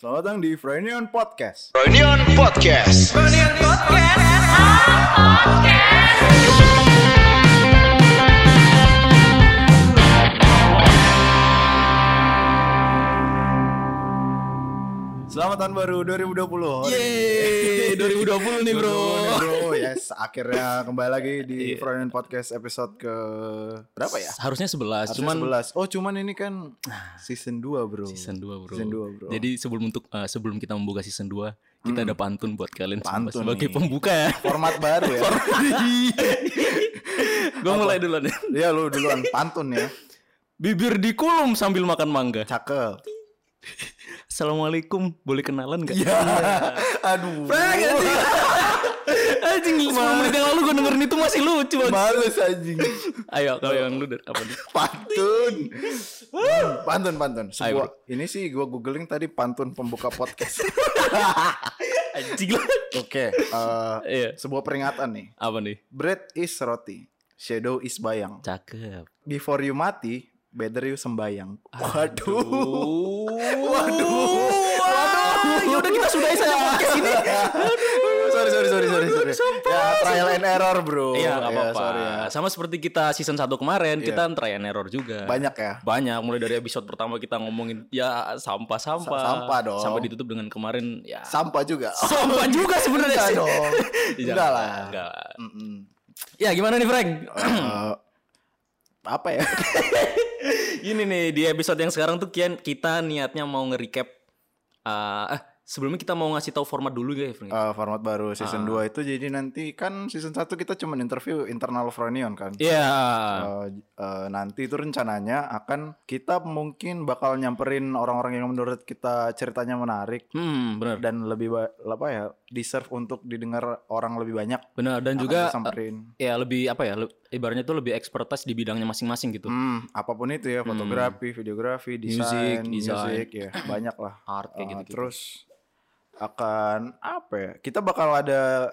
Selamat datang di Frenion Podcast. Reunion Podcast. Selamat tahun baru 2020. Yeay, 2020 nih bro. 2020 nih, bro. Yes, akhirnya kembali lagi di Frenion Podcast episode ke berapa ya? Harusnya 11, Harusnya cuman 11. Oh, cuman ini kan season 2, Bro. season 2 bro. Season 2, bro. Jadi sebelum untuk eh, sebelum kita membuka season 2, kita ada pantun buat kalian semua Pantun sebagai nih. pembuka ya. format baru ya. Gue mulai dulu deh. Iya, lu duluan pantun ya. Bibir dikulum sambil makan mangga. Cakep. Assalamualaikum, boleh kenalan gak? Ya. Aduh. Anjing, 10 menit yang lalu gue dengerin itu masih lucu banget. Males anjing. Ayo, kalau yang lu dari apa nih? Pantun. pantun, pantun. Ayo, Sebuah, ini sih gua googling tadi pantun pembuka podcast. Anjing lah. Oke, eh, Iya. sebuah peringatan nih. Apa nih? Bread is roti, shadow is bayang. Cakep. Before you mati, better you sembayang. Waduh. Waduh. Waduh. Ya udah kita sudahi saja podcast ini. sorry, sorry, sorry, sorry, sorry. Ya, trial and error, bro. Iya, nggak Ya, apa-apa. sorry ya. Sama seperti kita season 1 kemarin, kita try and error juga. Banyak ya. Banyak, mulai dari episode pertama kita ngomongin ya sampah-sampah. Sa- sampah dong. Sampai ditutup dengan kemarin ya Sampah juga. sampah juga sebenarnya Enggak sih. dong. Jangan, Enggak lah. enggak. Mm-mm. Ya gimana nih Frank? Eh, apa ya? Ini nih di episode yang sekarang tuh kian kita niatnya mau nge-recap eh eh, sebelumnya kita mau ngasih tahu format dulu ya. Eh, format baru season Ah. 2 itu jadi nanti kan season 1 kita cuma interview internal Fronion kan. Iya. Eh, eh, nanti itu rencananya akan kita mungkin bakal nyamperin orang-orang yang menurut kita ceritanya menarik Hmm, benar. dan lebih apa ya deserve untuk didengar orang lebih banyak. Benar dan juga disamperin. ya lebih apa ya le- ibaratnya tuh lebih expertise di bidangnya masing-masing gitu Hmm, apa pun itu ya, fotografi, videografi, desain, Music, music ya, banyak lah. art kayak Eh, gitu Terus akan apa ya? Kita bakal ada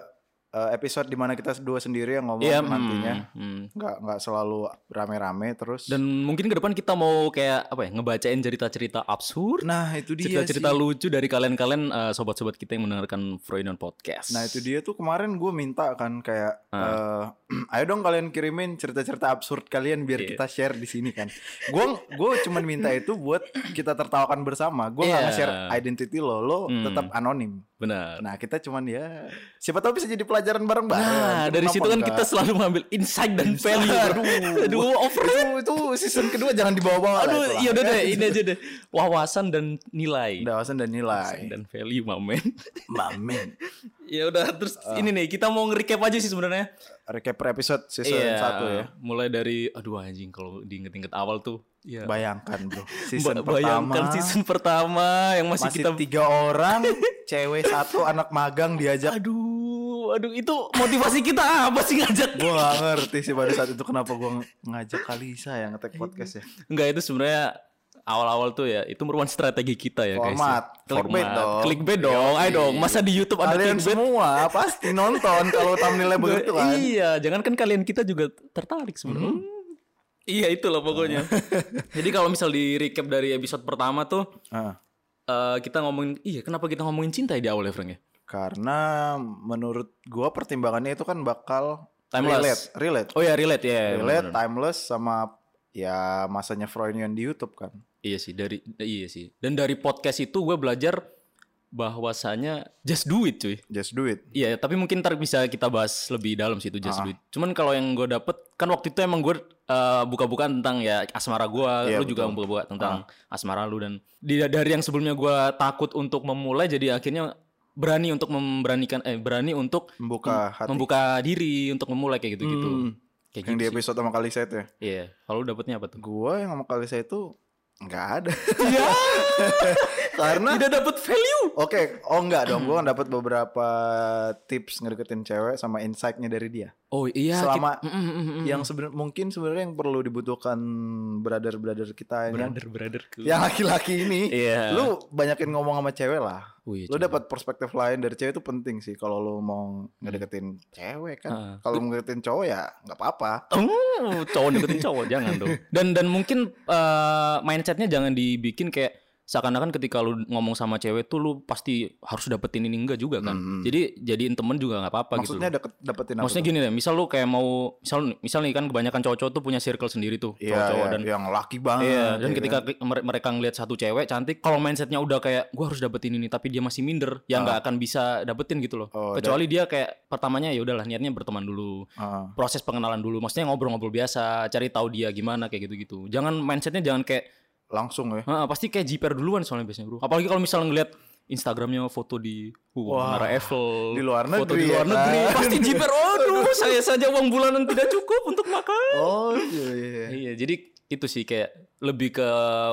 eh, episode di mana kita dua sendiri yang ngomong Iya, nantinya. hmm, hmm. Nggak nggak selalu rame-rame terus. dan mungkin ke depan kita mau kayak apa ya ngebacain cerita-cerita absurd nah itu dia cerita-cerita lucu dari kalian-kalian eh, sobat-sobat kita yang mendengarkan Freudian Podcast Nah itu dia tuh kemarin gue minta kan kayak Ah. eh, ayo dong kalian kirimin cerita-cerita absurd kalian biar Iya. kita share di sini kan. Gue gue cuman minta itu buat kita tertawakan bersama. Gue nggak Iya. nge-share identity lo, lo Hmm. tetap anonim. benar Nah kita cuman ya siapa tahu bisa jadi pelajaran bareng-bareng. nah dari situ kan enggak? kita selalu mengambil insight dan value. Aduh, aduh over itu, itu season kedua jangan dibawa-bawa aduh iya udah deh ini aja deh wawasan dan nilai Dawasan dan nilai. dan value mamen Mamen. ya udah terus Ah. ini nih kita mau nge-recap aja sih sebenarnya Recap per episode season Iya, 1 ya. mulai dari aduh anjing kalau diinget-inget awal tuh ya Bayangkan bro, season Ba- bayangkan pertama season pertama yang masih, masih kita tiga orang, cewek satu, anak magang diajak. aduh aduh itu motivasi kita apa sih ngajak Gue gak ngerti sih pada saat itu kenapa gue ngajak Kalisa yang ngetek podcast ya. Enggak itu sebenarnya awal-awal tuh ya itu merupakan strategi kita ya guys. Format. ya. Clickbait dong. Clickbait dong. Ayo dong. Masa di YouTube ada Kalian clickbait? semua pasti nonton kalau thumbnailnya begitu kan. Iya, jangan kan kalian kita juga tertarik sebenarnya. Hmm. Iya itulah pokoknya. Jadi kalau misal di recap dari episode pertama tuh Ah, eh, kita ngomongin iya kenapa kita ngomongin cinta ya di awal ya Frank ya? karena menurut gue pertimbangannya itu kan bakal Timeless. relate, relate, Oh ya relate ya. relate, bener-bener. timeless sama ya masanya Freudian di YouTube kan. Iya sih dari iya sih. Dan dari podcast itu gue belajar bahwasanya just do it cuy. Just do it. Iya, tapi mungkin ntar bisa kita bahas lebih dalam sih itu Ah. just do it. Cuman kalau yang gue dapet kan waktu itu emang gue uh, buka-buka tentang ya asmara gue, Iya, lu juga betul. buka-buka tentang asmara lu dan di, dari yang sebelumnya gue takut untuk memulai jadi akhirnya berani untuk memberanikan eh berani untuk Membuka hati. membuka diri untuk memulai kayak gitu-gitu. Hmm. Kayak Yang gitu di sih. episode sama Kalisa itu ya. Iya, kalau dapetnya apa tuh? Gua yang sama Kalisa itu nggak ada. Iya. Karena Tidak dapet value. Oke, oh enggak dong. Gue dapat beberapa tips ngedeketin cewek sama insight-nya dari dia. Oh iya. Selama kita- Mm, mm, mm, mm. Yang sebenarnya mungkin sebenarnya yang perlu dibutuhkan brother-brother kita yang brother brotherku. yang laki-laki ini. Iya. Lu banyakin ngomong sama cewek lah. Wih, Lu coba. dapat perspektif lain dari cewek itu penting sih kalau lu mau ngedeketin cewek kan. Ah. Kalau ngedeketin cowok ya nggak apa-apa. Oh, cowok deketin cowok jangan dong. Dan dan mungkin eh, mindsetnya jangan dibikin kayak seakan-akan ketika lu ngomong sama cewek tuh lu pasti harus dapetin ini enggak juga kan. Hmm. Jadi jadiin temen juga nggak apa-apa gitu. Maksudnya deket, dapetin apa? Maksudnya gini deh, misal lu kayak mau misal misal nih kan kebanyakan cowok-cowok tuh punya circle sendiri tuh, Iya, cowok-cowok iya, dan yang laki banget. Iya, dan ya ketika kan? mereka ngelihat satu cewek cantik, kalau mindsetnya udah kayak gue harus dapetin ini, tapi dia masih minder, ya nggak akan bisa dapetin gitu loh. Oh, Kecuali dia kayak pertamanya ya udahlah niatnya berteman dulu, Ah. proses pengenalan dulu, maksudnya ngobrol-ngobrol biasa, cari tahu dia gimana kayak gitu-gitu. Jangan mindsetnya jangan kayak, langsung ya. "Ah, pasti kayak jiper duluan soalnya biasanya bro. Apalagi kalau misalnya ngelihat Instagramnya foto di uh, Wah, Menara Eiffel, di luar foto negeri di luar ya negeri, kan? pasti jiper. Aduh, saya saja uang bulanan tidak cukup untuk makan. Oh iya. iya. Iya, jadi itu sih kayak lebih ke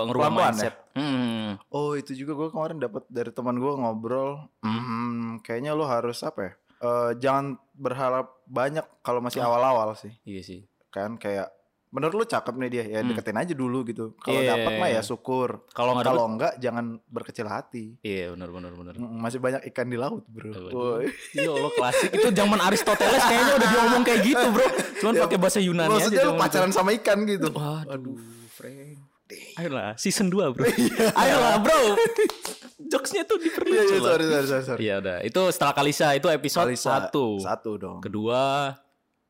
ngerubah Pelan-pelan mindset. Hmm. Oh itu juga gue kemarin dapat dari teman gue ngobrol. Hmm, kayaknya lo harus apa ya? Eh, jangan berharap banyak kalau masih awal-awal sih. Iya sih. Kan kayak menurut lu cakep nih dia ya Hmm. deketin aja dulu gitu. Kalau Iya. dapat mah ya syukur. Kalau nggak Kalau enggak jangan berkecil hati. iya benar benar benar. Mm, Masih banyak ikan di laut, Bro. Woi. Iya lo klasik itu zaman Aristoteles kayaknya udah diomong kayak gitu bro. Cuman Ya, pakai bahasa Yunani Maksudnya aja. lu pacaran sama ikan gitu. itu. Waduh. Frank. Ayolah season 2 bro. Ayolah bro. Jokesnya tuh Iya, iya, sorry, sorry, sorry. Iya udah. Itu setelah Kalisa itu episode Kalisa, 1. Satu dong. Kedua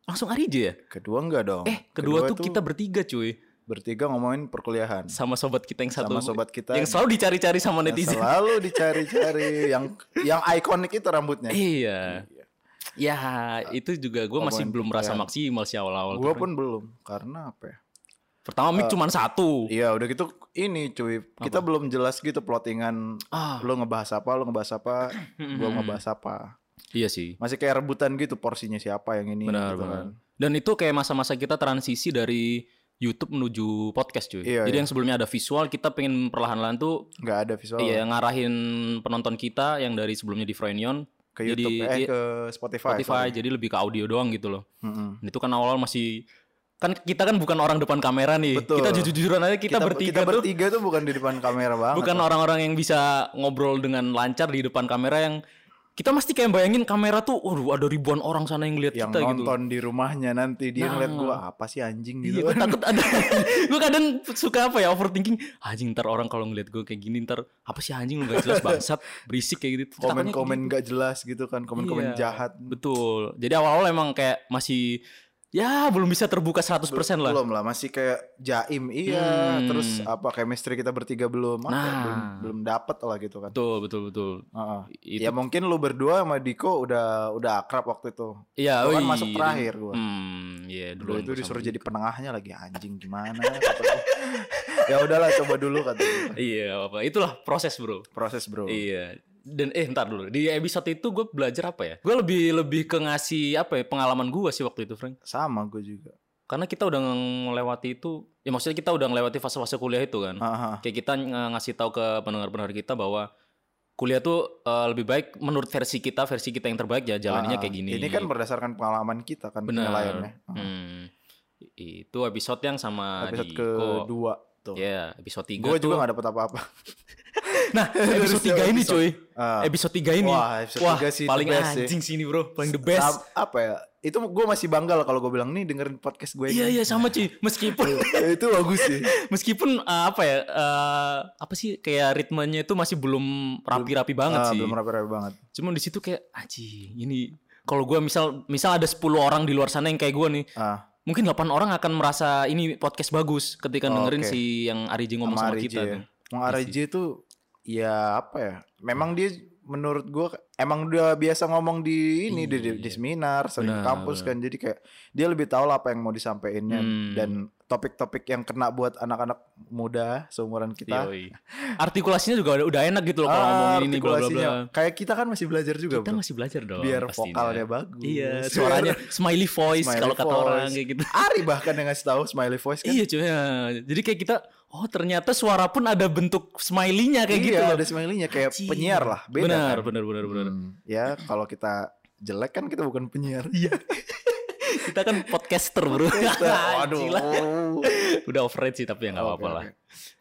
langsung Arije ya? Kedua enggak dong. Eh kedua, tuh itu kita bertiga cuy. bertiga ngomongin perkuliahan. Sama sobat kita yang satu. Sama sobat kita Yang selalu dicari-cari sama yang netizen. selalu dicari-cari yang yang ikonik itu rambutnya. Iya. Ya itu juga gue masih belum merasa maksimal sih awal-awal. Gue tuh. pun belum karena apa ya? Pertama mic cuma satu. Iya udah gitu ini cuy kita belum jelas gitu plottingan Ah, lo ngebahas apa lo ngebahas apa gue ngebahas apa iya sih. masih kayak rebutan gitu porsinya siapa yang ini Benar gitu benar. kan. Dan itu kayak masa-masa kita transisi dari YouTube menuju podcast cuy. Iya, Jadi iya. yang sebelumnya ada visual, kita pengen perlahan-lahan tuh nggak ada visual iya ngarahin penonton kita yang dari sebelumnya di Frenion ke jadi YouTube eh iya, ke Spotify, Spotify, sorry. jadi lebih ke audio doang gitu loh. Mm-mm. Dan itu kan awal masih kan kita kan bukan orang depan kamera nih. Betul. Kita jujur-jujuran aja kita, bertiga kita tuh bertiga tuh bukan di depan kamera banget bukan orang-orang yang bisa ngobrol dengan lancar di depan kamera yang kita mesti kayak bayangin kamera tuh, waduh ada ribuan orang sana yang lihat yang kita gitu. nonton di rumahnya nanti dia Nah. ngeliat gua apa sih anjing Iya, gitu gue kan. takut ada. gue kadang suka apa ya overthinking. Anjing ntar orang kalau ngeliat gue kayak gini ntar apa sih anjing lu gak jelas bangsat berisik kayak gitu. Komen-komen kayak nggak jelas gitu kan komen-komen Iya, jahat Betul. Jadi awal-awal emang kayak masih ya belum bisa terbuka 100% lah. belum lah masih kayak jaim iya Hmm. terus apa chemistry kita bertiga belum apa, Nah. belum belum dapet lah gitu kan Betul betul betul. Heeh. Itu ya mungkin lu berdua sama Diko udah udah akrab waktu itu iya Gua kan masuk terakhir gua. Hmm, iya dulu itu disuruh jadi penengahnya lagi anjing gimana ya udahlah coba dulu kata. Iya apa itulah proses bro. proses bro Iya. Dan eh ntar dulu di episode itu gue belajar apa ya? Gue lebih lebih ke ngasih apa ya pengalaman gue sih waktu itu Frank. sama gue juga Karena kita udah melewati itu, ya maksudnya kita udah melewati fase-fase kuliah itu kan. Heeh. Kayak kita ng- ngasih tahu ke pendengar-pendengar kita bahwa kuliah tuh eh, lebih baik menurut versi kita, versi kita yang terbaik ya jalannya kayak gini. Ini kan berdasarkan pengalaman kita kan penilaiannya. Hmm. Itu episode yang sama Episode Diko. kedua tuh. Ya, episode 3 Gue juga gak dapet apa-apa. Nah, episode 3 ini cuy. Ah. Episode 3 ini. Wah, episode tiga sih the paling best sih. anjing sini, Bro. Paling the best. Ap- apa ya? Itu gue masih bangga lah kalau gue bilang nih dengerin podcast gue. Iya, ini." iya sama cuy. Meskipun itu bagus sih. meskipun uh, apa ya? uh, apa sih kayak ritmenya itu masih belum rapi-rapi banget Ah, sih. Belum rapi-rapi banget. Cuman di situ kayak anjing, ini kalau gua misal misal ada 10 orang di luar sana yang kayak gua nih, Ah, mungkin 8 orang akan merasa ini podcast bagus ketika Oh, dengerin oke. si yang Ariji ngomong sama sama, kita. ya. tuh. Mang RJ itu ya apa ya? Memang dia menurut gue emang udah biasa ngomong di ini di, di, di seminar sering Benar, kampus kan jadi kayak dia lebih tahu lah apa yang mau disampaikannya Hmm. dan topik-topik yang kena buat anak-anak muda seumuran kita Yoi. Artikulasinya juga udah, udah enak gitu loh kalau Ah, ngomongin ini bla bla kayak kita kan masih belajar juga Kita bro masih belajar dong. biar pastinya. vokalnya bagus Iya, suaranya smiley voice kalau kata orang kayak gitu. Ari bahkan yang ngasih tahu smiley voice kan Iya cuy. ya. Jadi kayak kita oh ternyata suara pun ada bentuk smiley-nya kayak iya, gitu loh. ada smiley-nya kayak Anjing. penyiar lah beda benar, kan? benar, benar, benar. Hmm, ya kalau kita jelek kan kita bukan penyiar iya Kita kan podcaster, Bro. Waduh. Udah overrated sih tapi ya nggak apa-apa lah. oke.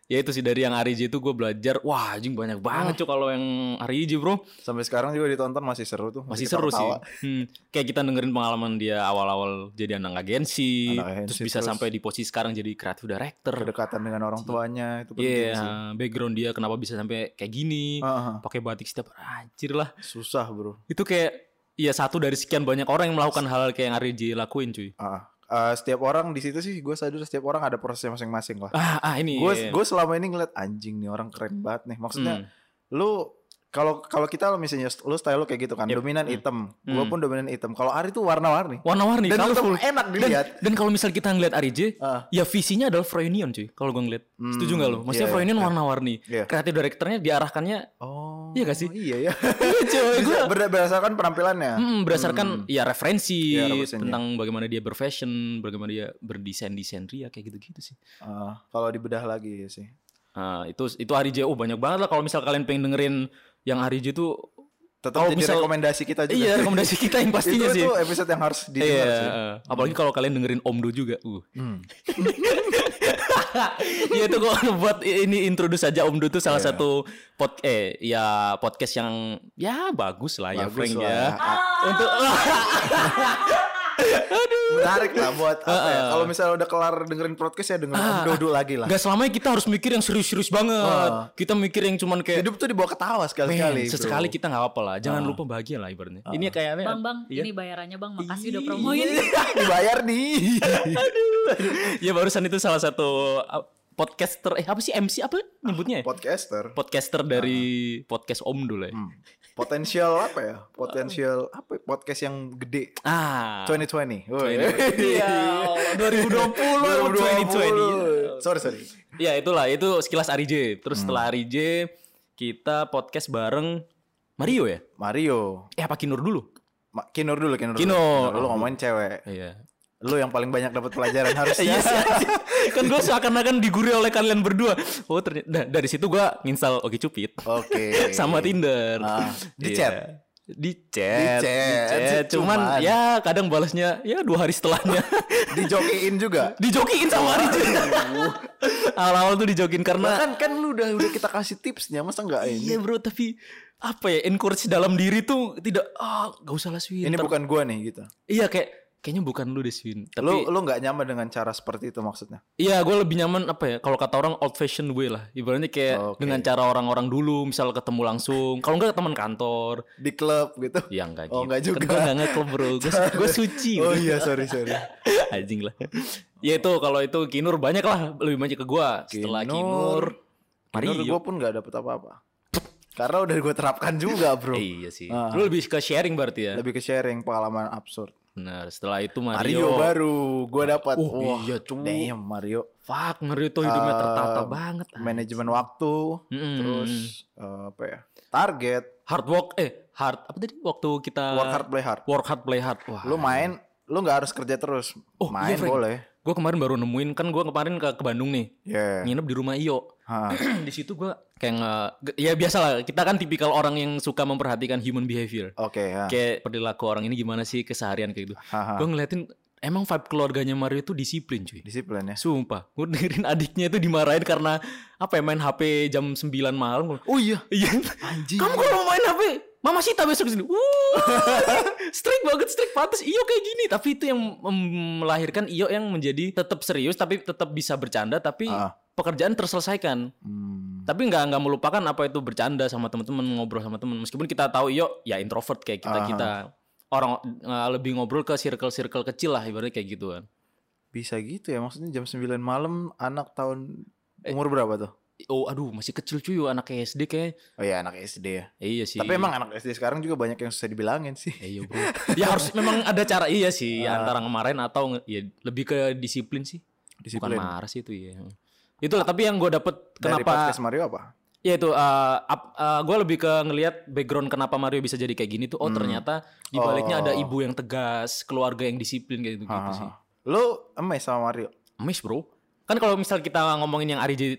ya itu sih dari yang Ariji itu gue belajar wah anjing banyak banget cuy kalau yang Ariji bro Sampai sekarang juga ditonton masih seru tuh. masih seru sih. Hmm, kayak kita dengerin pengalaman dia awal-awal jadi anak agensi Anak terus bisa sampai di posisi sekarang jadi creative director Kedekatan dengan orang tuanya itu penting Iya, sih. background dia kenapa bisa sampai kayak gini Ah, ah. pakai batik setiap anjir lah susah bro. itu kayak ya satu dari sekian banyak orang yang melakukan hal-hal kayak yang Ariji lakuin cuy Ah, ah, setiap orang di situ sih gue sadar setiap orang ada prosesnya masing-masing lah. ah, ah ini Gue iya. gue selama ini ngeliat anjing nih orang keren banget nih. Maksudnya Hmm. lu kalau kalau kita misalnya lu style lu kayak gitu kan, Yep. dominan Hmm. hitam. Gue pun dominan hitam. Kalau Ari tuh warna-warni. warna-warni Dan colorful. enak dan, dilihat. dan kalau misal kita ngeliat Arije Ah. ya visinya adalah Froynion cuy kalau gue ngeliat setuju nggak lo maksudnya iya, Froynion iya. warna-warni Iya. kreatif direkturnya diarahkannya Oh. Iya gak sih? Iya ya. Iya, cuy ber- berdasarkan penampilannya. Mm, berdasarkan ya referensi referensinya. tentang bagaimana dia berfashion, bagaimana dia berdesain desain ria kayak gitu-gitu sih. Ah, kalau dibedah lagi ya sih. Nah, itu itu Hari J oh banyak banget lah kalau misal kalian pengen dengerin yang Hari J itu Tetap Kalau jadi misal- rekomendasi kita juga. iya rekomendasi kita yang pastinya itu, sih. itu episode yang harus didengar Iya, sih. apalagi kalau kalian dengerin Omdo juga. Uh. Hmm. Iya itu gue buat ini introduce aja Omdo tuh salah Iya. satu pod eh ya podcast yang ya bagus lah ya Bagus Frank lah ya. ya. Ah, Untuk Menarik lah buat apa ya? Kalau misalnya udah kelar dengerin podcast ya dengerin Om Dodo lagi lah. Gak selamanya kita harus mikir yang serius-serius banget. Ah. Kita mikir yang cuman kayak Hidup tuh dibawa ketawa sekali-sekali. sesekali kita nggak apa-apa lah. Jangan lupa bahagia lah ibaratnya. Ini kayaknya Bang, bang, Iya. ini bayarannya bang. Makasih udah promoin. dibayar nih. ya barusan itu salah satu uh, podcaster eh apa sih MC apa nyebutnya ya? Podcaster. Podcaster dari podcast Om dulu ya. Hmm. Potensial apa ya? Potensial apa? ya? Podcast yang gede. Ah. 2020. Woi. Iya, Allah, 2020, 2020. 2020. Sorry, sorry. Ya itulah itu sekilas Ari J. Terus Hmm. setelah Ari J kita podcast bareng Mario ya? Mario. Eh apa Kinur dulu? Ma- Kinur dulu, Kinur. Kinur. dulu. Lu ngomongin cewek. Iya. Lu yang paling banyak dapat pelajaran harusnya. Iya sih. anjing. kan gue seakan-akan diguri oleh kalian berdua. Oh ternyata nah, dari situ gue nginstal Oke Cupid Oke. sama Tinder. Ah, di Iya. chat? Di chat. Di chat. Cuman, Cuman. ya kadang balasnya ya dua hari setelahnya. Dijokiin juga. dijokiin sama Ari J. Awal-awal tuh dijokiin karena Bahkan kan lu udah udah kita kasih tipsnya, masa enggak ini? Iya bro, tapi apa ya encourage dalam diri tuh tidak ah gak usah lah Swin. Ini bukan gua nih gitu. Iya kayak kayaknya bukan lu deh Swin. Tapi Lu lu nggak nyaman dengan cara seperti itu maksudnya? iya gue lebih nyaman apa ya kalau kata orang old fashion way lah. Ibaratnya kayak Oke. dengan cara orang-orang dulu misal ketemu langsung. Kalau enggak teman kantor. Di klub gitu. Ya enggak Oh, gitu. enggak juga. Gue enggak ngeklub bro. Gue gue suci. Oh iya, sorry sorry. Anjing lah. ya itu kalau itu Kinur banyak lah lebih banyak ke gua. Setelah Kinur, Mario. Mario gue pun nggak dapet apa-apa. Karena udah gue terapkan juga bro. Iya sih. Ah. Lu lebih ke sharing berarti ya. Lebih ke sharing pengalaman absurd. Benar. Setelah itu Mario, Mario. baru gue dapat. Oh, Wah, iya, cu. damn Mario. Fuck, Mario tuh hidupnya Eh, tertata banget. Manajemen waktu, Mm-mm. terus eh, apa ya? Target, hard work eh hard apa tadi waktu kita work hard play hard. work hard play hard. Wah. Lu main, lu nggak harus kerja terus. Oh, main iya, Frank. boleh. Gue kemarin baru nemuin kan gue kemarin ke, ke Bandung nih. Ya. Nginep di rumah Iyo. Di situ gue kayak nge, ya biasa lah kita kan tipikal orang yang suka memperhatikan human behavior. Oke ya. Kayak perilaku orang ini gimana sih keseharian kayak gitu. Gue ngeliatin emang vibe keluarganya Mario itu disiplin cuy. Disiplin ya. Sumpah, gue dengerin adiknya itu dimarahin karena apa ya main HP jam 9 malam. Oh iya. Iya. Anjing. Kamu kalau main HP, Mama Sita besok sini. Wuh, strict banget, strict pantas. Iyo kayak gini, tapi itu yang melahirkan Iyo yang menjadi tetap serius, tapi tetap bisa bercanda, tapi Ah. pekerjaan terselesaikan. Hmm. Tapi nggak nggak melupakan apa itu bercanda sama teman-teman, ngobrol sama teman. Meskipun kita tahu Iyo ya introvert kayak kita kita orang eh, lebih ngobrol ke circle-circle kecil lah, ibaratnya kayak gitu kan. Bisa gitu ya maksudnya jam 9 malam anak tahun umur berapa tuh? Oh, aduh, masih kecil cuy, anak SD kayak. Oh iya anak SD ya. Eh, iya sih. Tapi emang anak SD sekarang juga banyak yang susah dibilangin sih. Eh, iya bro. ya harus memang ada cara iya sih Ah. antara kemarin atau ya lebih ke disiplin sih. Disiplin. Bukan marah sih itu ya. Itulah tapi yang gue dapet Dari kenapa podcast Mario apa? ya itu gue lebih ke ngelihat background kenapa Mario bisa jadi kayak gini tuh oh ternyata di baliknya ada Hmm. Oh. ibu yang tegas, keluarga yang disiplin kayak gitu, gitu sih. Lu emes sama Mario? Miss bro. Kan kalau misal kita ngomongin yang Arij eh,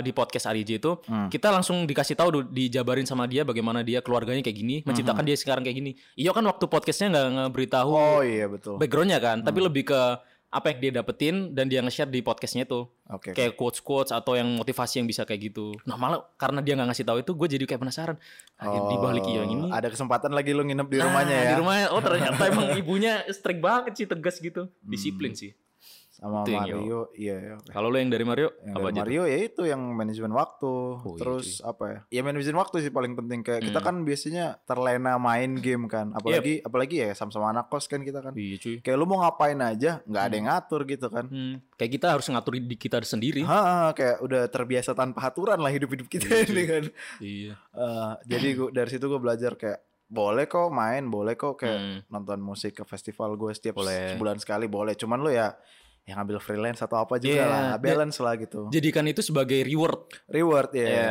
di podcast Arij itu, Hmm. kita langsung dikasih tahu dijabarin sama dia bagaimana dia keluarganya kayak gini, menciptakan dia sekarang kayak gini. Iyo kan waktu podcastnya nggak ngeberitahu Hmm. Oh iya betul. backgroundnya kan, tapi Hmm. lebih ke apa yang dia dapetin dan dia nge-share di podcastnya itu Oke. kayak quotes quotes atau yang motivasi yang bisa kayak gitu nah malah karena dia nggak ngasih tahu itu gue jadi kayak penasaran ah, di balik yang ini Oh, Ada kesempatan lagi lu nginep di Ah, rumahnya ya. di rumahnya oh ternyata emang ibunya strict banget sih tegas gitu disiplin sih sama Mario. Iya, iya. kalau lo yang dari Mario Yang apa dari aja tuh? Mario ya itu yang manajemen waktu. iya, Terus apa ya? Ya manajemen waktu sih paling penting kayak kita Hmm. kan biasanya terlena main game kan. Apalagi apalagi ya sama-sama anak kos kan kita kan. iya cuy Kayak lu mau ngapain aja nggak ada yang ngatur gitu kan. Hmm, kayak kita harus ngatur di kita sendiri Ha, kayak udah terbiasa tanpa aturan lah hidup-hidup kita Iya, ini kan. iya Eh, jadi gua, dari situ gue belajar kayak boleh kok main, boleh kok kayak Hmm. nonton musik ke festival gue setiap Boleh. sebulan sekali boleh. Cuman lu ya yang ngambil freelance atau apa juga Iya, lah, dia- balance lah gitu. jadikan itu sebagai reward Reward ya, ya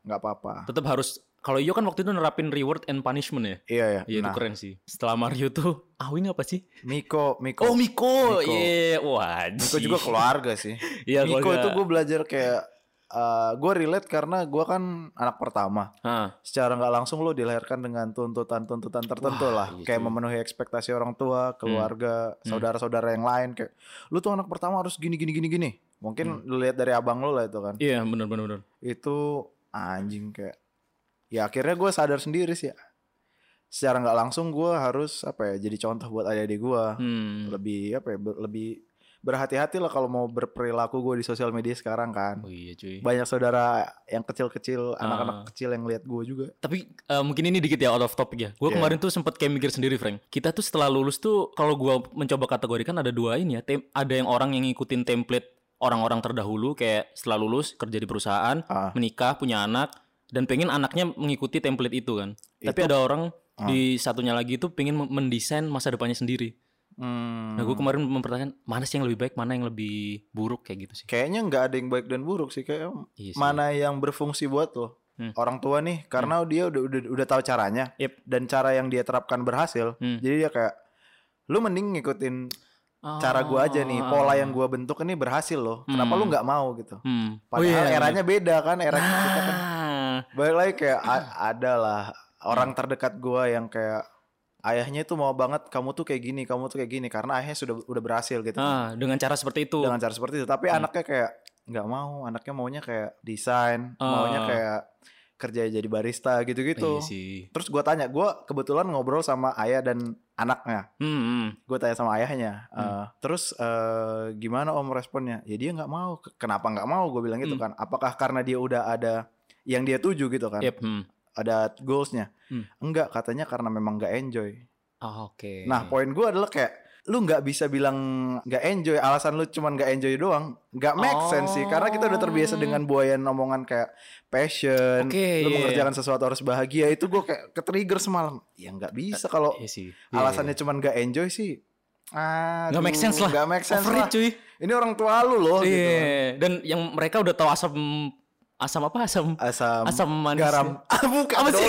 nggak apa-apa. tetap harus kalau Iyo kan waktu itu nerapin reward and punishment ya Iya ya. Iya itu Nah, keren sih. Setelah Mario tuh Awing apa sih? Miko, Miko. Oh Miko, Miko. iya wah. Miko juga keluarga sih. Iya Miko keluarga. itu gue belajar kayak gue relate karena gue kan anak pertama. Hah, Secara nggak langsung lo dilahirkan dengan tuntutan-tuntutan tertentu Wah, lah, iya kayak cuy. memenuhi ekspektasi orang tua, keluarga, Hmm. saudara-saudara yang lain kayak lu tuh anak pertama harus gini gini gini gini. Mungkin lu lihat dari abang lu lah itu kan. Iya benar benar benar. Itu anjing kayak ya akhirnya gue sadar sendiri sih. Secara nggak langsung gue harus apa ya jadi contoh buat adik-adik gue Hmm. lebih apa ya lebih berhati-hati lah kalau mau berperilaku gue di sosial media sekarang kan Oh iya cuy. banyak saudara yang kecil-kecil Ah. anak-anak kecil yang lihat gue juga Tapi eh, mungkin ini dikit ya out of topic ya. Gue Iya. kemarin tuh sempet kayak mikir sendiri, Frank. Kita tuh setelah lulus tuh kalau gua mencoba kategorikan ada dua ini ya. Tem- ada yang orang yang ngikutin template orang-orang terdahulu kayak setelah lulus kerja di perusahaan, ah menikah, punya anak dan pengen anaknya mengikuti template itu kan. Tapi Itu- ada orang Ah. di satunya lagi itu pengen mendesain masa depannya sendiri. Hmm, Nah, gue kemarin mempertanyakan mana sih yang lebih baik, mana yang lebih buruk kayak gitu sih. kayaknya nggak ada yang baik dan buruk sih kayak Iya sih. mana yang berfungsi buat lo Hmm. orang tua nih karena dia udah udah udah tahu caranya Yep. dan cara yang dia terapkan berhasil Hmm. jadi dia kayak lu mending ngikutin cara gua aja nih Ah. pola yang gua bentuk ini berhasil loh kenapa Hmm. lu nggak mau gitu Hmm. padahal iya, eranya beda kan era kita kan Ah. balik lagi kayak ada lah orang terdekat gua yang kayak ayahnya itu mau banget kamu tuh kayak gini kamu tuh kayak gini. Karena ayahnya sudah udah berhasil gitu. Ah, dengan cara seperti itu. dengan cara seperti itu. Tapi Hmm. anaknya kayak nggak mau. Anaknya maunya kayak desain maunya Ah. kayak kerja jadi barista gitu-gitu. Iya terus gua tanya gua kebetulan ngobrol sama ayah dan anaknya. Hmm, hmm. gue tanya sama ayahnya eh, terus eh, gimana om responnya? Ya dia nggak mau. Kenapa nggak mau? Gue bilang gitu Hmm. kan. Apakah karena dia udah ada yang dia tuju gitu kan? Yep, hmm. Ada goalsnya Hmm. enggak katanya karena memang nggak enjoy Ah, Oke. nah poin gue adalah kayak lu nggak bisa bilang nggak enjoy alasan lu cuman nggak enjoy doang nggak make sense sih karena kita udah terbiasa Oh. dengan buayan omongan kayak passion Oke, lu iya. mengerjakan sesuatu harus bahagia itu gue kayak ke trigger semalam ya nggak bisa kalau Iya sih. alasannya cuman gak enjoy sih ah Nggak make sense lah. Gak make sense Overrated, lah. cuy. Ini orang tua lu loh gitu. Iya. Dan yang mereka udah tahu asam asam apa asam Asam, asam manis. garam. Ah, bukan Apa sih?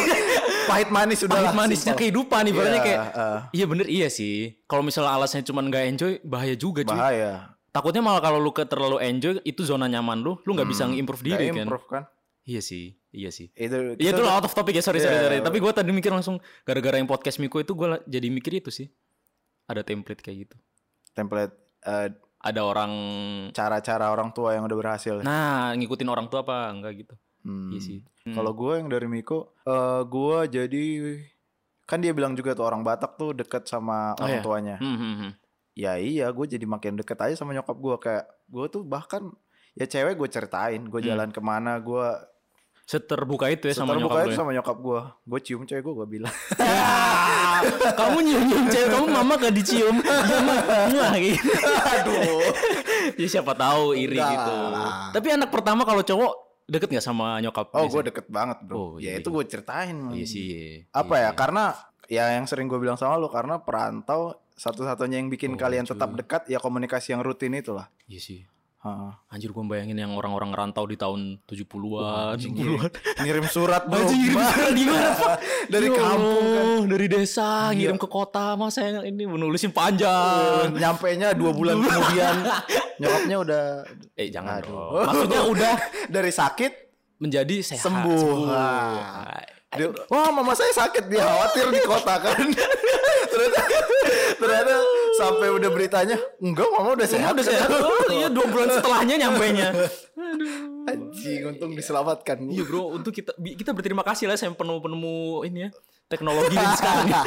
Pahit manis sudah Pahit manisnya simpel. kehidupan ibaratnya Iya, kayak ah, Iya bener iya sih. Kalau misalnya alasannya cuma nggak enjoy bahaya juga cuy. bahaya. Takutnya malah kalau lu ke terlalu enjoy itu zona nyaman lu, lu nggak bisa Hmm, nge-improve nggak diri kan. improve kan. Iya sih, iya sih. Itu Iya itu udah- out of topic ya sorry sorry Iya. sorry. Tapi gue tadi mikir langsung gara-gara yang podcast Miko itu gue jadi mikir itu sih. Ada template kayak gitu. template eh, Ada orang cara-cara orang tua yang udah berhasil. nah ngikutin orang tua apa enggak gitu. Hmm. Iya sih. Hmm. Kalau gue yang dari Miko, eh gue jadi kan dia bilang juga tuh orang Batak tuh deket sama Oh, orang iya. tuanya. Hmm, hmm, hmm. ya iya gue jadi makin deket aja sama nyokap gue kayak gue tuh bahkan ya cewek gue ceritain gue Hmm. jalan ke mana gue Seterbuka itu ya sama seterbuka nyokap itu ya? sama nyokap gue gue cium cewek gue gue bilang Ya, kamu nyium-nyium cewek kamu mama gak dicium. Mwah, gitu. aduh ya siapa tahu iri Enggak gitu. Tapi anak pertama kalau cowok deket nggak sama nyokap? oh gue deket banget bro Oh, ya iya, itu iya. gue ceritain Iya sih. iya. apa Iya, ya iya. karena ya yang sering gue bilang sama lo karena perantau satu-satunya yang bikin Oh, kalian cuy. tetap dekat ya komunikasi yang rutin itulah Iya sih. Heeh. Anjir gue bayangin yang orang-orang rantau di tahun 70-an, anjing, 60-an. ngirim surat bro Anjing ngirim surat gimana, dari Ya kampung kan dari desa Iya. ngirim ke kota mas saya ini menulisin panjang. nyampe nya dua bulan kemudian nyokapnya udah Eh jangan Aduh. dong. Maksudnya udah dari sakit menjadi sehat. Sembuh. Ah. Dia, wah mama saya sakit dia khawatir di kota kan ternyata ternyata sampai udah beritanya enggak mama udah sehat udah sehat. Oh, iya dua bulan setelahnya nyampainya. anjing untung diselamatkan Iya bro, untuk kita kita berterima kasih lah sama penemu-penemu ini ya teknologi ini sekarang. ya.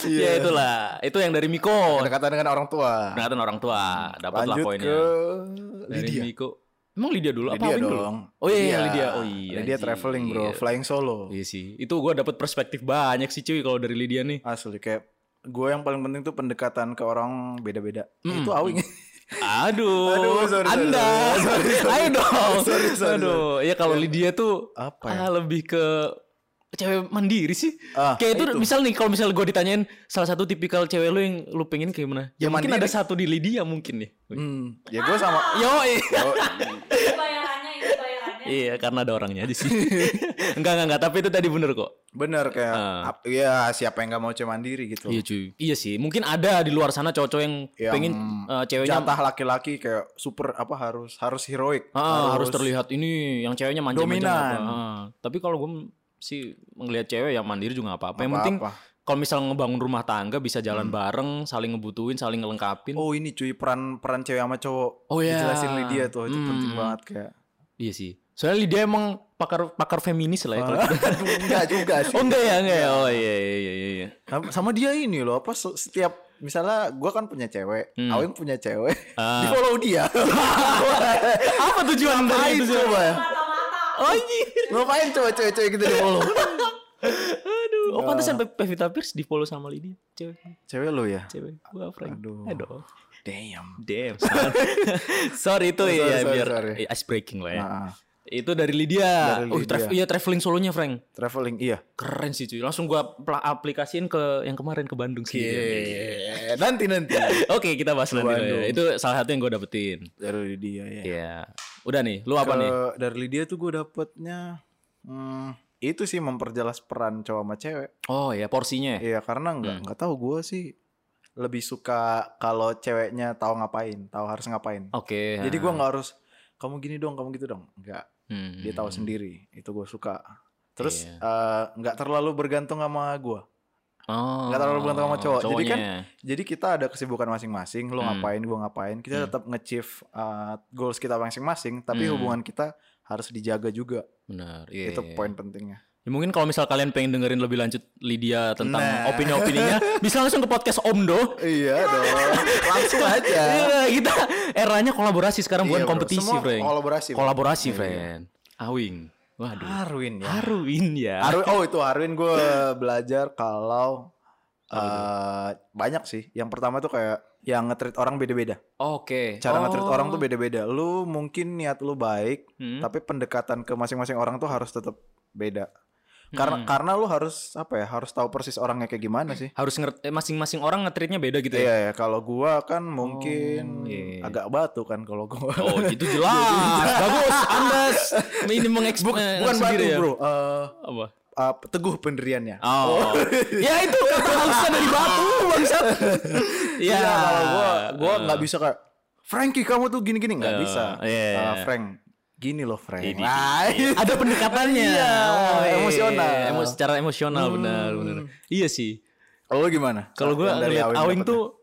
Iya. Ya itulah, itu yang dari Miko. kedekatan dengan orang tua Pendekatan orang tua, dapatlah lanjut poinnya. ke Dari Lydia Miko. Emang Lydia dulu apa Lydia dulu? dong Oh iya, iya, Lydia. Oh iya. Lydia anjing. traveling bro flying solo Iya sih. Itu gua dapat perspektif banyak sih cuy kalau dari Lydia nih. asli kayak gue yang paling penting tuh pendekatan ke orang beda-beda Hmm. itu awing Aduh, Aduh, sorry, sorry, Anda. sorry. Ayo dong. Sorry, sorry, Aduh, ya kalau Lydia tuh apa ya ah, lebih ke cewek mandiri sih. Ah, kayak itu, itu. misal nih kalau misal gue ditanyain salah satu tipikal cewek lu yang lu pengen kayak mana? Ya, Yang mungkin mandiri. ada satu di Lydia mungkin nih. hmm, ya gue sama Yo, Ini bayarannya, ini bayarannya. Iya karena ada orangnya aja sih. enggak enggak enggak, tapi itu tadi bener kok. bener kayak ap- ya siapa yang nggak mau cewek mandiri gitu Iya cuy. Iya sih, mungkin ada di luar sana cowok-cowok yang, Yang pengen eh, ceweknya jatah laki-laki kayak super apa harus harus heroik Ah, harus terlihat ini yang ceweknya manja Dominan. Tapi kalau gue sih ngelihat cewek yang mandiri juga apa-apa. Yang Apa-apa. penting kalau misal ngebangun rumah tangga bisa jalan bareng, saling ngebutuhin, saling ngelengkapin. oh ini cuy peran peran cewek sama cowok Oh, iya. dijelasin Lydia tuh itu Hmm. penting banget kayak Iya sih. Soalnya dia emang pakar pakar feminis lah ya kalau. Aduh, enggak juga sih Oh enggak ya, enggak ya. Oh iya iya iya iya. iya. Sama- dia ini loh apa se- setiap misalnya gua kan punya cewek Hmm. Awing punya cewek Ah. di follow dia Apa tujuan dari itu sih? coba. Oh iya. ngapain coba cewek-cewek gitu di follow Aduh. Oh pantas sampai Pevita Pierce di follow sama Lydia. Cewek. cewek lo ya Cewek. Gua Frank. Aduh. Aduh. damn Damn. son. sorry itu Sorry, ya sorry, biar sorry. eh, ice breaking lah ya. Nah, Itu dari Lydia. Dari Oh, Lydia. tra- iya traveling solonya Frank. traveling iya Keren sih cuy. Langsung gua aplikasiin ke yang kemarin ke Bandung sih. Iya, nanti nanti Oke, kita bahas nanti lah ya. Itu salah satu yang gue dapetin. dari dia ya Iya. Udah nih, lu apa Ke- nih? dari Lydia tuh gue dapetnya hmm, itu sih memperjelas peran cowok sama cewek Oh ya, porsinya. ya? Iya karena nggak Hmm. nggak tahu gue sih lebih suka kalau ceweknya tahu ngapain, tahu harus ngapain. Oke. Jadi ah. gue nggak harus kamu gini dong, kamu gitu dong. Nggak, Hmm. dia tahu sendiri. Itu gue suka. Terus Iya. eh, nggak terlalu bergantung sama gue. Oh. nggak terlalu bergantung sama cowok. Jadi kan cowoknya. Jadi kita ada kesibukan masing-masing. Lo Hmm. ngapain, gue ngapain. Kita Hmm. tetap nge-achieve eh, goals kita masing-masing. Tapi Hmm. hubungan kita harus dijaga juga. benar. Iya. itu iya. poin pentingnya. Ya, mungkin kalau misal kalian pengen dengerin lebih lanjut Lydia tentang Nah. opini-opininya, bisa langsung ke podcast Omdo. iya dong. Langsung aja. Iya, kita eranya kolaborasi sekarang bukan Iya, bro. kompetisi, Semua Frank. kolaborasi, bro. Kolaborasi, Iya. friend. Awing. Waduh. Arwin ya. Haruin ya. Arwin, oh itu Arwin gue belajar kalau eh banyak sih. Yang pertama tuh kayak yang nge-treat orang beda-beda. Oke. Cara Oh. nge-treat orang tuh beda-beda. Lu mungkin niat lu baik, Hmm. tapi pendekatan ke masing-masing orang tuh harus tetap beda. Karena Hmm. karena lu harus apa ya? Harus tahu persis orangnya kayak gimana sih. harus ngerti eh, masing-masing orang ngetritnya beda gitu ya. Iya ya, kalau gua kan mungkin Oh, iya. agak batu kan kalau gua. Oh, itu jelas. Bagus. Anda ini mengekspos Bukan batu, sendiri ya. Bro. Eh, Apa? eh, teguh pendiriannya. Oh. ya itu kata halusnya dari batu, bangsat. Iya. Iya, kalau gua gua nggak bisa kayak Frankie kamu tuh gini-gini nggak Eh, bisa. iya. Ah, Frank, gini loh Frank. Ini. Ah, Ada pendekatannya. Iya, Oh, iya. emosional. Emo- secara emosional benar, benar. Iya sih. Kalau gimana? Kalau gue ngeliat Awing tuh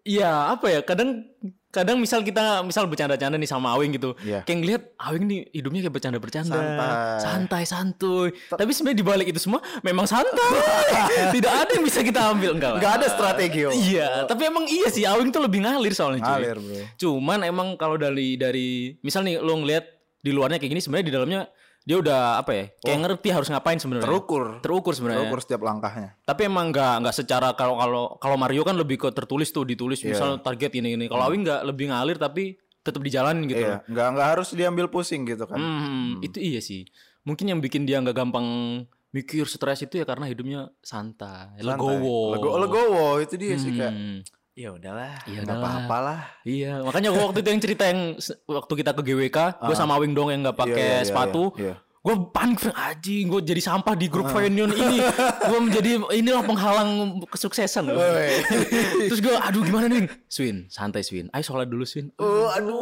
ya apa ya kadang kadang misal kita misal bercanda-canda nih sama Awing gitu Iya. kayak ngeliat Awing nih hidupnya kayak bercanda-bercanda Santai. santai santuy tapi sebenarnya dibalik itu semua memang santai tidak ada yang bisa kita ambil enggak lah Nggak ada strategi. oh. iya tapi emang iya sih Awing tuh lebih ngalir soalnya cuy Ngalir, bro. cuman emang kalau dari dari misal nih lo ngeliat di luarnya kayak gini sebenarnya di dalamnya dia udah apa ya kayak ngerti harus ngapain sebenarnya Terukur. terukur sebenarnya Terukur setiap langkahnya. tapi emang nggak nggak secara kalau kalau kalau Mario kan lebih ke tertulis tuh ditulis Iya. misal target ini ini kalau Awing nggak lebih ngalir tapi tetap dijalanin gitu Iya, nggak nggak harus diambil pusing gitu kan. Hmm, itu iya sih mungkin yang bikin dia nggak gampang mikir stres itu ya karena hidupnya santai, Santai. legowo Lego, legowo itu dia sih kayak. Ya udahlah, Ya nggak udahlah. apa-apa lah. iya makanya gua waktu itu yang cerita yang waktu kita ke GWK gue sama Awing dong yang nggak pakai Ah. Iya, iya, iya, sepatu iya. gue panik anjing gue jadi sampah di grup reunion ini gue menjadi inilah penghalang kesuksesan. Terus gue aduh gimana nih? Swin, santai Swin. Ayo sholat dulu Swin. Oh, aduh,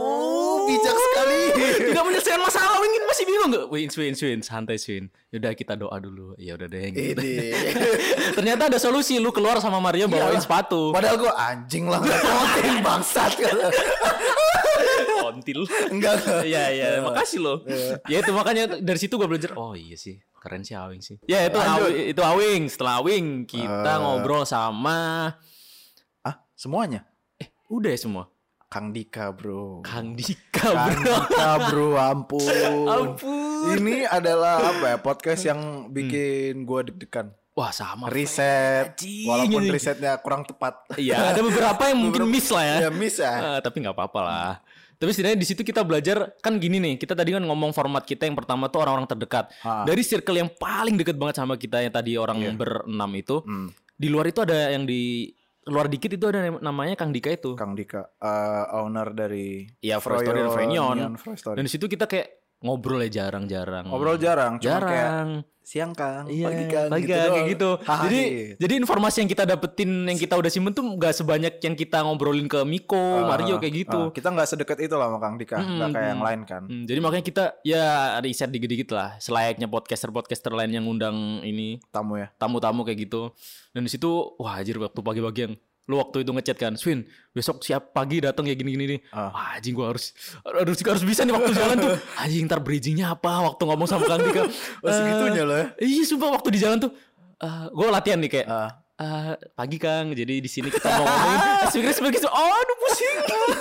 bijak sekali. Tidak menyelesaikan masalah Win masih bingung nggak? Win, Win, Win, santai Win. Yaudah kita doa dulu. Ya udah deh. Gitu. Ternyata ada solusi. Lu keluar sama Mario bawain Iyalah. sepatu. Padahal gue anjing lah konten bangsat. Kontil. Enggak. enggak. Iya iya, makasih loh. Ya itu makanya dari situ gue belajar. Oh iya sih, keren sih Awing sih. Ya itu Lanjut. Awi- itu Awing. Setelah Awing kita Eh. ngobrol sama Ah, semuanya. udah ya semua. Kang Dika, Bro. Kang Dika Kang bro. Dika, Bro, ampun. Ampun. Ini adalah apa ya? Podcast yang bikin gua deg-degan. Wah sama. Riset, Anjing, walaupun risetnya kurang tepat. Iya, ada beberapa yang mungkin miss lah ya. Ya miss ya. Eh, tapi nggak apa-apa lah. Tapi setidaknya di situ kita belajar kan gini nih. Kita tadi kan ngomong format kita yang pertama tuh orang-orang terdekat. Ha. Dari circle yang paling dekat banget sama kita yang tadi orang berenam itu. Hmm, Di luar itu ada yang di luar dikit itu ada nam- namanya Kang Dika itu. Kang Dika, eh, owner dari Iya, Fresh Story dan. Dan di situ kita kayak ngobrol ya jarang-jarang. Ngobrol jarang, cuma kayak jarang. siang Kang, Iya, pagi Kang, pagi gitu kayak gitu. Haha, jadi iya. jadi informasi yang kita dapetin yang kita udah simpen tuh nggak sebanyak yang kita ngobrolin ke Miko, Ah, Mario kayak gitu. ah, kita nggak sedekat itu lah sama Kang Dika, nggak kayak yang lain kan. Hmm, jadi makanya kita ya riset dikit-dikit lah, selayaknya podcaster-podcaster lain yang ngundang ini Tamu ya. tamu-tamu kayak gitu. Dan di situ wah anjir waktu pagi-pagi yang lu waktu itu ngechat kan, Swin besok siap pagi datang ya gini-gini nih. Ah. Wah anjing gua harus harus harus bisa nih waktu jalan tuh. Anjing ntar bridgingnya apa waktu ngomong sama Kang Dika. Oh, segitunya loh ya. Eh, Iya sumpah waktu di jalan tuh eh gue latihan nih kayak Ah. "Eh, pagi Kang, jadi di sini kita mau ngomongin speaker speaker gitu. Oh, aduh pusing.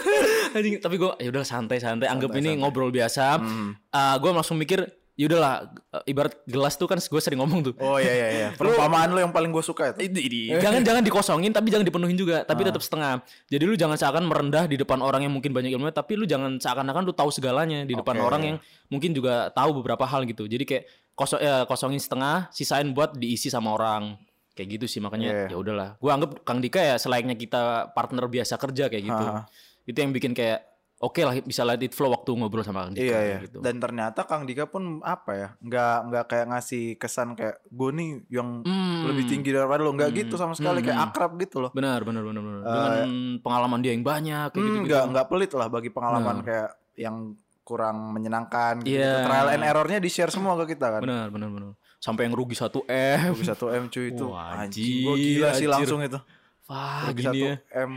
Anjing, tapi gue ya udah santai-santai, anggap ini ngobrol biasa. Hmm. gue langsung mikir, ya udahlah, eh, ibarat gelas tuh kan gue sering ngomong tuh. Oh iya iya iya. Perumpamaan lo yang paling gue suka itu. Ini, ini. Jangan jangan dikosongin tapi jangan dipenuhin juga, tapi tetap setengah. Jadi lu jangan seakan merendah di depan orang yang mungkin banyak ilmunya, tapi lu jangan seakan-akan lu tahu segalanya di depan Oke. orang yang mungkin juga tahu beberapa hal gitu. Jadi kayak kosong ya kosongin setengah, sisain buat diisi sama orang. Kayak gitu sih makanya Iya. ya udahlah. Gua anggap Kang Dika ya selayaknya kita partner biasa kerja kayak gitu. Ha. Itu yang bikin kayak oke lah bisa let it flow waktu ngobrol sama Kang Dika Iya iya. gitu. Dan ternyata Kang Dika pun apa ya? Nggak nggak kayak ngasih kesan kayak gue nih yang Hmm. lebih tinggi daripada lo. Nggak gitu sama sekali kayak Hmm. akrab gitu loh. Benar, benar, benar, benar. Dengan pengalaman dia yang banyak kayak Hmm, gitu. nggak nggak pelit lah bagi pengalaman kayak yang kurang menyenangkan gitu. Iya. Trial and errornya di share semua ke kita kan. Benar, benar, benar. Sampai yang rugi 1 M. Rugi 1 M cuy itu. Wah, anjing, gue gila sih anjir. langsung itu. Wah, Rugi gini 1 ya. M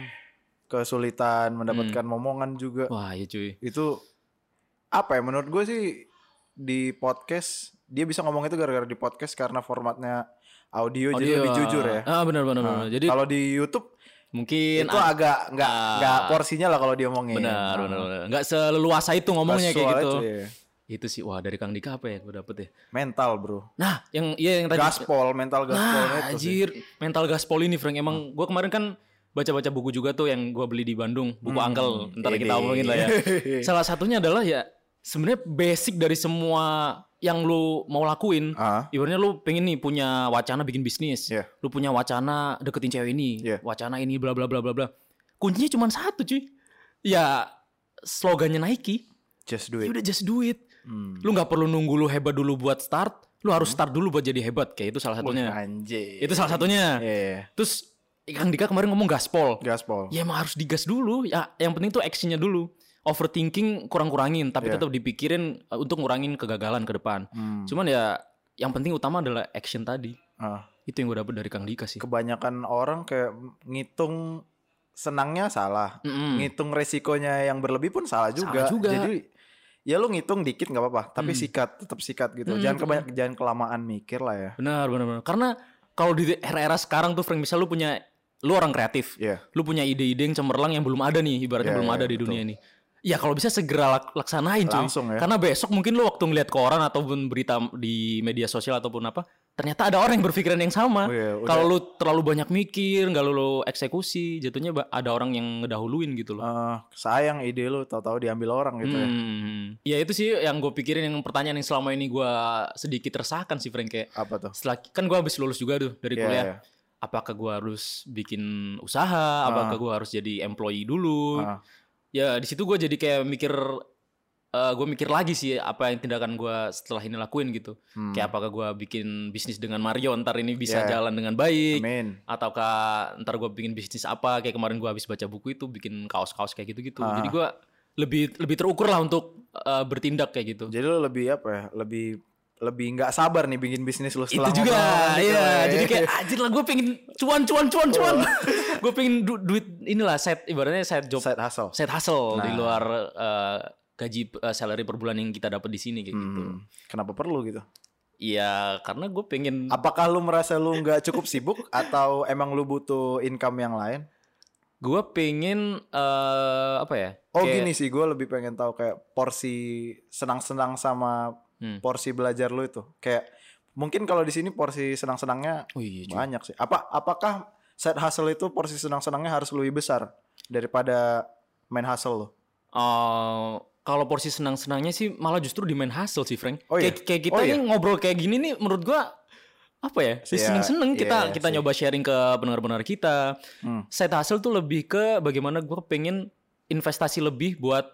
kesulitan mendapatkan Hmm. momongan juga. Wah, ya cuy. Itu apa ya menurut gue sih di podcast dia bisa ngomong itu gara-gara di podcast karena formatnya audio, jadi lebih jujur ya. Ah, benar benar benar. Nah, Jadi kalau di YouTube mungkin itu ah, agak nggak ah. nggak porsinya lah kalau dia ngomongin. benar Nah, benar benar. Enggak seleluasa itu ngomongnya kayak gitu. aja ya. Itu sih wah dari Kang Dika apa ya gue dapet ya. Mental bro. Nah, yang iya yang tadi Gaspol, mental gaspolnya Nah, itu anjir, mental gaspol ini Frank. Emang gua kemarin kan baca-baca buku juga tuh yang gua beli di Bandung, buku Hmm, Uncle. Ntar ini. kita omongin lah ya. Salah satunya adalah ya sebenarnya basic dari semua yang lu mau lakuin. Ah, Ibaratnya lu pengen nih punya wacana bikin bisnis. Iya. Lu punya wacana deketin cewek ini. Iya. Wacana ini bla bla bla bla bla. Kuncinya cuma satu cuy. Ya slogannya Nike. just do Ya it. udah just do it. Hmm. Lu nggak perlu nunggu lu hebat dulu buat start. Lu harus start dulu buat jadi hebat. Kayak itu salah satunya. Wah, Anjir. Itu salah satunya. Iya. Terus Kang Dika kemarin ngomong gaspol. Gaspol. Ya emang harus digas dulu. Ya yang penting tuh actionnya dulu. Overthinking kurang-kurangin, tapi Iya. tetap dipikirin uh, untuk ngurangin kegagalan ke depan. Hmm. Cuman ya yang penting utama adalah action tadi. Ah, Itu yang gue dapet dari Kang Dika sih. kebanyakan orang kayak ngitung senangnya salah. Mm-mm. Ngitung resikonya yang berlebih pun salah juga. Salah juga. Jadi ya lu ngitung dikit nggak apa-apa, tapi Hmm. sikat, tetap sikat gitu. Hmm. Jangan kebanyak jangan kelamaan mikir lah ya. Benar, benar, benar. Karena kalau di era-era sekarang tuh Frank, misal lu punya lu orang kreatif, Iya. lu punya ide-ide yang cemerlang yang belum ada nih, ibaratnya Iya, belum iya, ada di betul. dunia ini. Ya kalau bisa segera lak- laksanain cuy. Langsung ya. Karena besok mungkin lu waktu ngeliat koran ataupun berita di media sosial ataupun apa, ternyata ada orang yang berpikiran yang sama. Oh iya, udah. Kalau lu terlalu banyak mikir, nggak lu, lu eksekusi, jatuhnya ada orang yang ngedahuluin gitu loh. Eh, sayang ide lu tahu-tahu diambil orang gitu ya. Hmm. Ya itu sih yang gue pikirin yang pertanyaan yang selama ini gue sedikit resahkan sih Frank kayak Apa tuh? setelah kan gue habis lulus juga tuh dari Iya, kuliah. iya. Apakah gue harus bikin usaha? Apakah gue harus jadi employee dulu? Ah. Ya di situ gue jadi kayak mikir, gue mikir lagi sih apa yang tindakan gue setelah ini lakuin gitu. Hmm. Kayak apakah gue bikin bisnis dengan Mario ntar ini bisa Iya. jalan dengan baik? Amin. Ataukah ntar gue bikin bisnis apa? Kayak kemarin gue habis baca buku itu bikin kaos-kaos kayak gitu-gitu. Ah. Jadi gue lebih lebih terukur lah untuk eh, bertindak kayak gitu. Jadi lu lebih apa ya? Lebih lebih nggak sabar nih bikin bisnis lu setelah itu juga gitu iya ya. jadi kayak anjir lah gue pengen cuan cuan cuan cuan gue pengen du- duit inilah set ibaratnya set job side hustle. set hustle di Nah. luar eh, gaji eh, salary per bulan yang kita dapat di sini kayak gitu Hmm, Kenapa perlu gitu? iya karena gue pengen Apakah lu merasa lu nggak cukup sibuk atau emang lu butuh income yang lain? gue pengen eh, apa ya Oh kayak- gini sih, gue lebih pengen tahu kayak porsi senang-senang sama Hmm. porsi belajar lu itu. Kayak mungkin kalau di sini porsi senang-senangnya oh iya banyak sih. Apa apakah side hustle itu porsi senang-senangnya harus lebih besar daripada main hustle lo? Eh, kalau porsi senang-senangnya sih malah justru di main hustle sih Frank Oh iya? kayak, kayak kita Oh iya? ini ngobrol kayak gini nih menurut gua apa ya sih Iya, seneng-seneng kita iya kita sih. nyoba sharing ke pendengar-pendengar kita Hmm. side hustle tuh lebih ke bagaimana gue pengen investasi lebih buat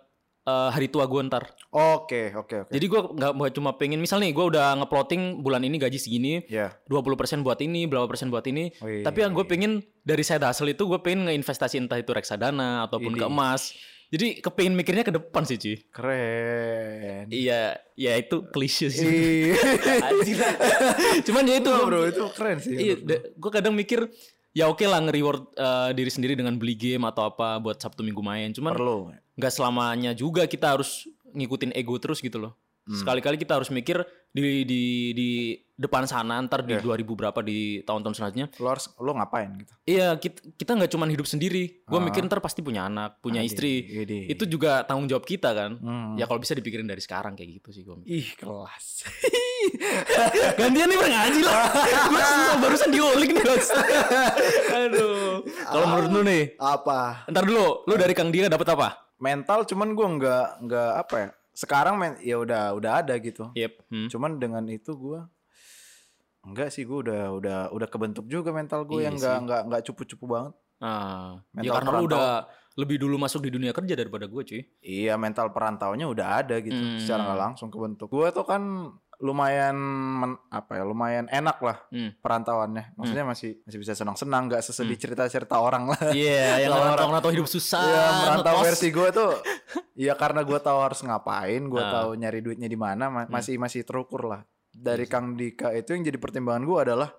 eh, hari tua gue ntar. Oke, oke, oke. Jadi gue nggak cuma pengen misal nih gue udah ngeplotting bulan ini gaji segini, Ya. 20% buat ini, berapa persen buat ini. Oh, iya, Tapi yang gue iya. pengen dari side hustle itu gue pengen ngeinvestasi entah itu reksadana ataupun ke Ini. emas. Jadi kepengen mikirnya ke depan sih cuy. Keren. Iya, ya itu klise sih. Iya. Cuman ya itu bro, itu keren sih. Iya, gue kadang mikir ya oke lah nge-reward eh, diri sendiri dengan beli game atau apa buat Sabtu Minggu main. Cuman perlu. Nggak selamanya juga kita harus ngikutin ego terus gitu loh. Hmm. Sekali-kali kita harus mikir di di di depan sana ntar di Iya. 2000 berapa di tahun-tahun selanjutnya. Lo harus lo ngapain gitu? Iya, kita kita nggak cuman hidup sendiri. Gue Ah. mikir ntar pasti punya anak, punya Adi, istri. Ide. Itu juga tanggung jawab kita kan. Hmm. Ya kalau bisa dipikirin dari sekarang kayak gitu sih gue. Ih, kelas. Gantian nih ngaji lah. gue susah barusan diolik nih bos. Aduh. Kalau menurut lu nih, apa? ntar dulu, lu dari Kang Dia dapat apa? Mental cuman gua nggak nggak apa ya? Sekarang men ya udah udah ada gitu. Yep. hmm. Cuman dengan itu gua enggak sih gua udah udah udah kebentuk juga mental gue Iya yang enggak enggak enggak cupu-cupu banget. Ah, ya Mental karena lu udah lebih dulu masuk di dunia kerja daripada gue cuy. Iya, mental perantaunya udah ada gitu Hmm. secara nggak langsung kebentuk. Gua tuh kan lumayan men- apa ya? Lumayan enak lah Hmm. perantauannya. Maksudnya masih masih bisa senang-senang, nggak sesedih cerita-cerita orang lah. Iya, yang Kalau orang orang- atau hidup susah. Iya, merantau ngekos. versi gue tuh ya karena gue tahu harus ngapain, gue Ah. tahu nyari duitnya di mana, ma- masih masih terukur lah. Dari sih. Kang Dika itu yang jadi pertimbangan gue adalah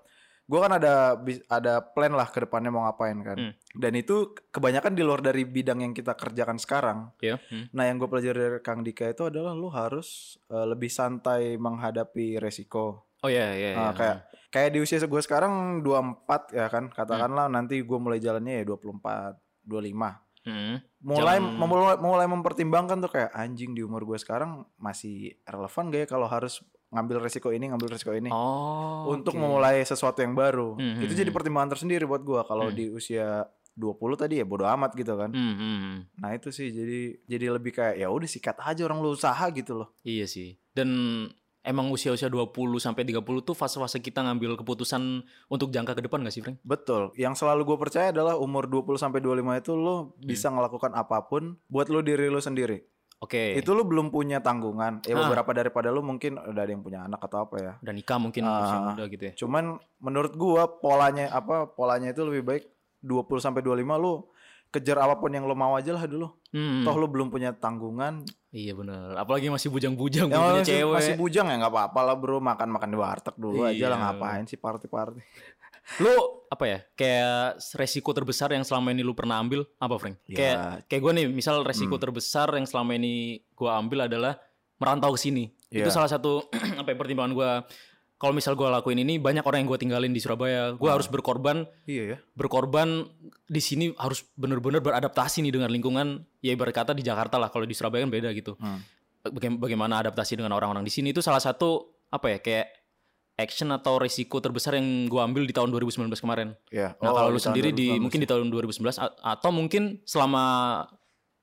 gue kan ada ada plan lah ke depannya mau ngapain kan. Hmm. Dan itu kebanyakan di luar dari bidang yang kita kerjakan sekarang. Iya. hmm. Nah, yang gue pelajari dari Kang Dika itu adalah lu harus eh, lebih santai menghadapi resiko. Oh iya iya. Ah, iya. kayak kayak di usia gue sekarang 24 ya kan, Hmm. katakanlah nanti gue mulai jalannya ya 24, 25 Hmm. mulai Jam- memulai mulai mempertimbangkan tuh kayak anjing di umur gue sekarang masih relevan gak ya kalau harus ngambil resiko ini ngambil resiko ini Oh. untuk oke. memulai sesuatu yang baru Hmm, itu hmm, jadi hmm. pertimbangan tersendiri buat gue kalau Hmm. di usia 20 tadi ya bodo amat gitu kan Hmm, hmm, nah itu sih jadi jadi lebih kayak ya udah sikat aja orang lu usaha gitu loh Iya sih. Dan emang usia-usia 20 sampai 30 tuh fase-fase kita ngambil keputusan untuk jangka ke depan gak sih, Frank? betul yang selalu gue percaya adalah umur 20 sampai 25 itu lo bisa Hmm. ngelakukan apa pun buat lo diri lo sendiri Oke. itu lo belum punya tanggungan ya Ah. beberapa daripada lo mungkin udah ada yang punya anak atau apa ya udah nikah mungkin Ah. usia muda gitu ya. Cuman menurut gua polanya apa polanya itu lebih baik 20 sampai 25 lu kejar apa pun yang lo mau aja lah dulu. Hmm. Toh lu belum punya tanggungan. Iya bener. Apalagi masih bujang-bujang Yang punya masih, cewek. masih bujang ya nggak apa-apa lah bro makan-makan di warteg dulu aja lah Iya. ngapain sih party-party. Lu apa ya? Kayak resiko terbesar yang selama ini lu pernah ambil apa, Frank? Ya. Kayak kayak gue nih, misal resiko Hmm. terbesar yang selama ini gua ambil adalah merantau ke sini. Iya. Itu salah satu apa ya, pertimbangan gua. Kalau misal gua lakuin ini banyak orang yang gua tinggalin di Surabaya. Gua Ah. harus berkorban, Iya ya. berkorban di sini harus bener-bener beradaptasi nih dengan lingkungan. Ya ibarat kata di Jakarta lah. Kalau di Surabaya kan beda gitu. Hmm. Baga- Bagaimana adaptasi dengan orang-orang di sini itu salah satu apa ya kayak action atau resiko terbesar yang gua ambil di tahun 2019 kemarin. Iya. Nah Oh, kalau lu sendiri di 2019. mungkin di tahun 2019 a- atau mungkin selama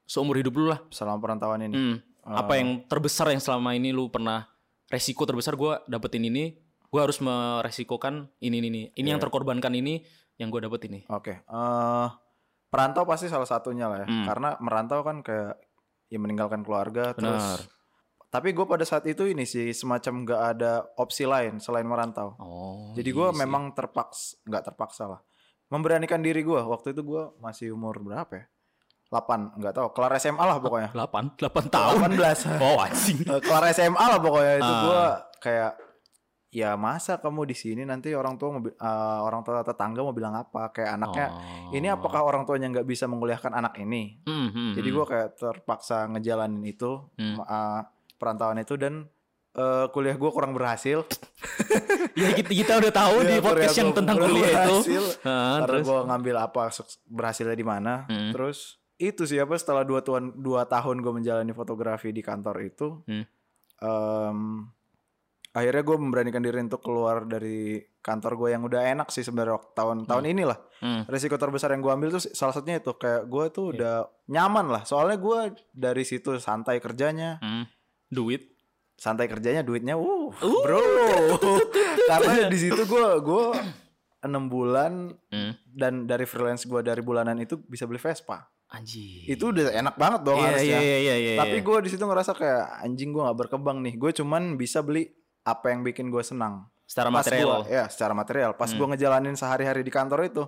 seumur hidup lu lah. selama perantauan ini. Hmm, Eh, Apa yang terbesar yang selama ini lu pernah resiko terbesar gua dapetin ini, gua harus meresikokan ini ini ini. Ini yang Iya. terkorbankan ini yang gua dapet ini. Oke. eh perantau pasti salah satunya lah ya. Hmm. Karena merantau kan kayak ya meninggalkan keluarga terus Benar. Tapi gue pada saat itu ini sih semacam nggak ada opsi lain selain merantau. Oh. Jadi iya gue sih. memang terpaksa, nggak terpaksa lah, memberanikan diri gue. Waktu itu gue masih umur berapa ya? 8 nggak tahu kelar SMA lah pokoknya 8 8 tahun 18 oh anjing Eh, kelar SMA lah pokoknya itu Ah. gua kayak ya masa kamu di sini nanti orang tua mau eh, orang tua tetangga mau bilang apa kayak anaknya Oh. ini apakah orang tuanya nggak bisa menguliahkan anak ini Hmm, hmm, jadi hmm. gua kayak terpaksa ngejalanin itu Hmm. eh, perantauan itu dan eh, kuliah gua kurang berhasil ya kita, kita udah tahu di Iya, podcast yang tentang kuliah itu berhasil. Ah, karena terus gua ngambil apa berhasilnya di mana Hmm. terus itu sih apa setelah dua tahun dua tahun gue menjalani fotografi di kantor itu Hmm. em, akhirnya gue memberanikan diri untuk keluar dari kantor gue yang udah enak sih sebenarnya waktu tahun tahun inilah Hmm. resiko terbesar yang gue ambil tuh salah satunya itu kayak gue tuh Iya. udah nyaman lah soalnya gue dari situ santai kerjanya Hmm. Duit. Santai kerjanya duitnya uh, bro. Karena di situ gue gue enam bulan Hmm. dan dari freelance gue dari bulanan itu bisa beli Vespa. Anjing itu udah enak banget dong iya, harusnya. iya, iya, iya, tapi iya. gue di situ ngerasa kayak anjing gue nggak berkembang nih. Gue cuman bisa beli apa yang bikin gue senang. Secara Pas material. gua- ya secara material. Pas Hmm. gue ngejalanin sehari-hari di kantor itu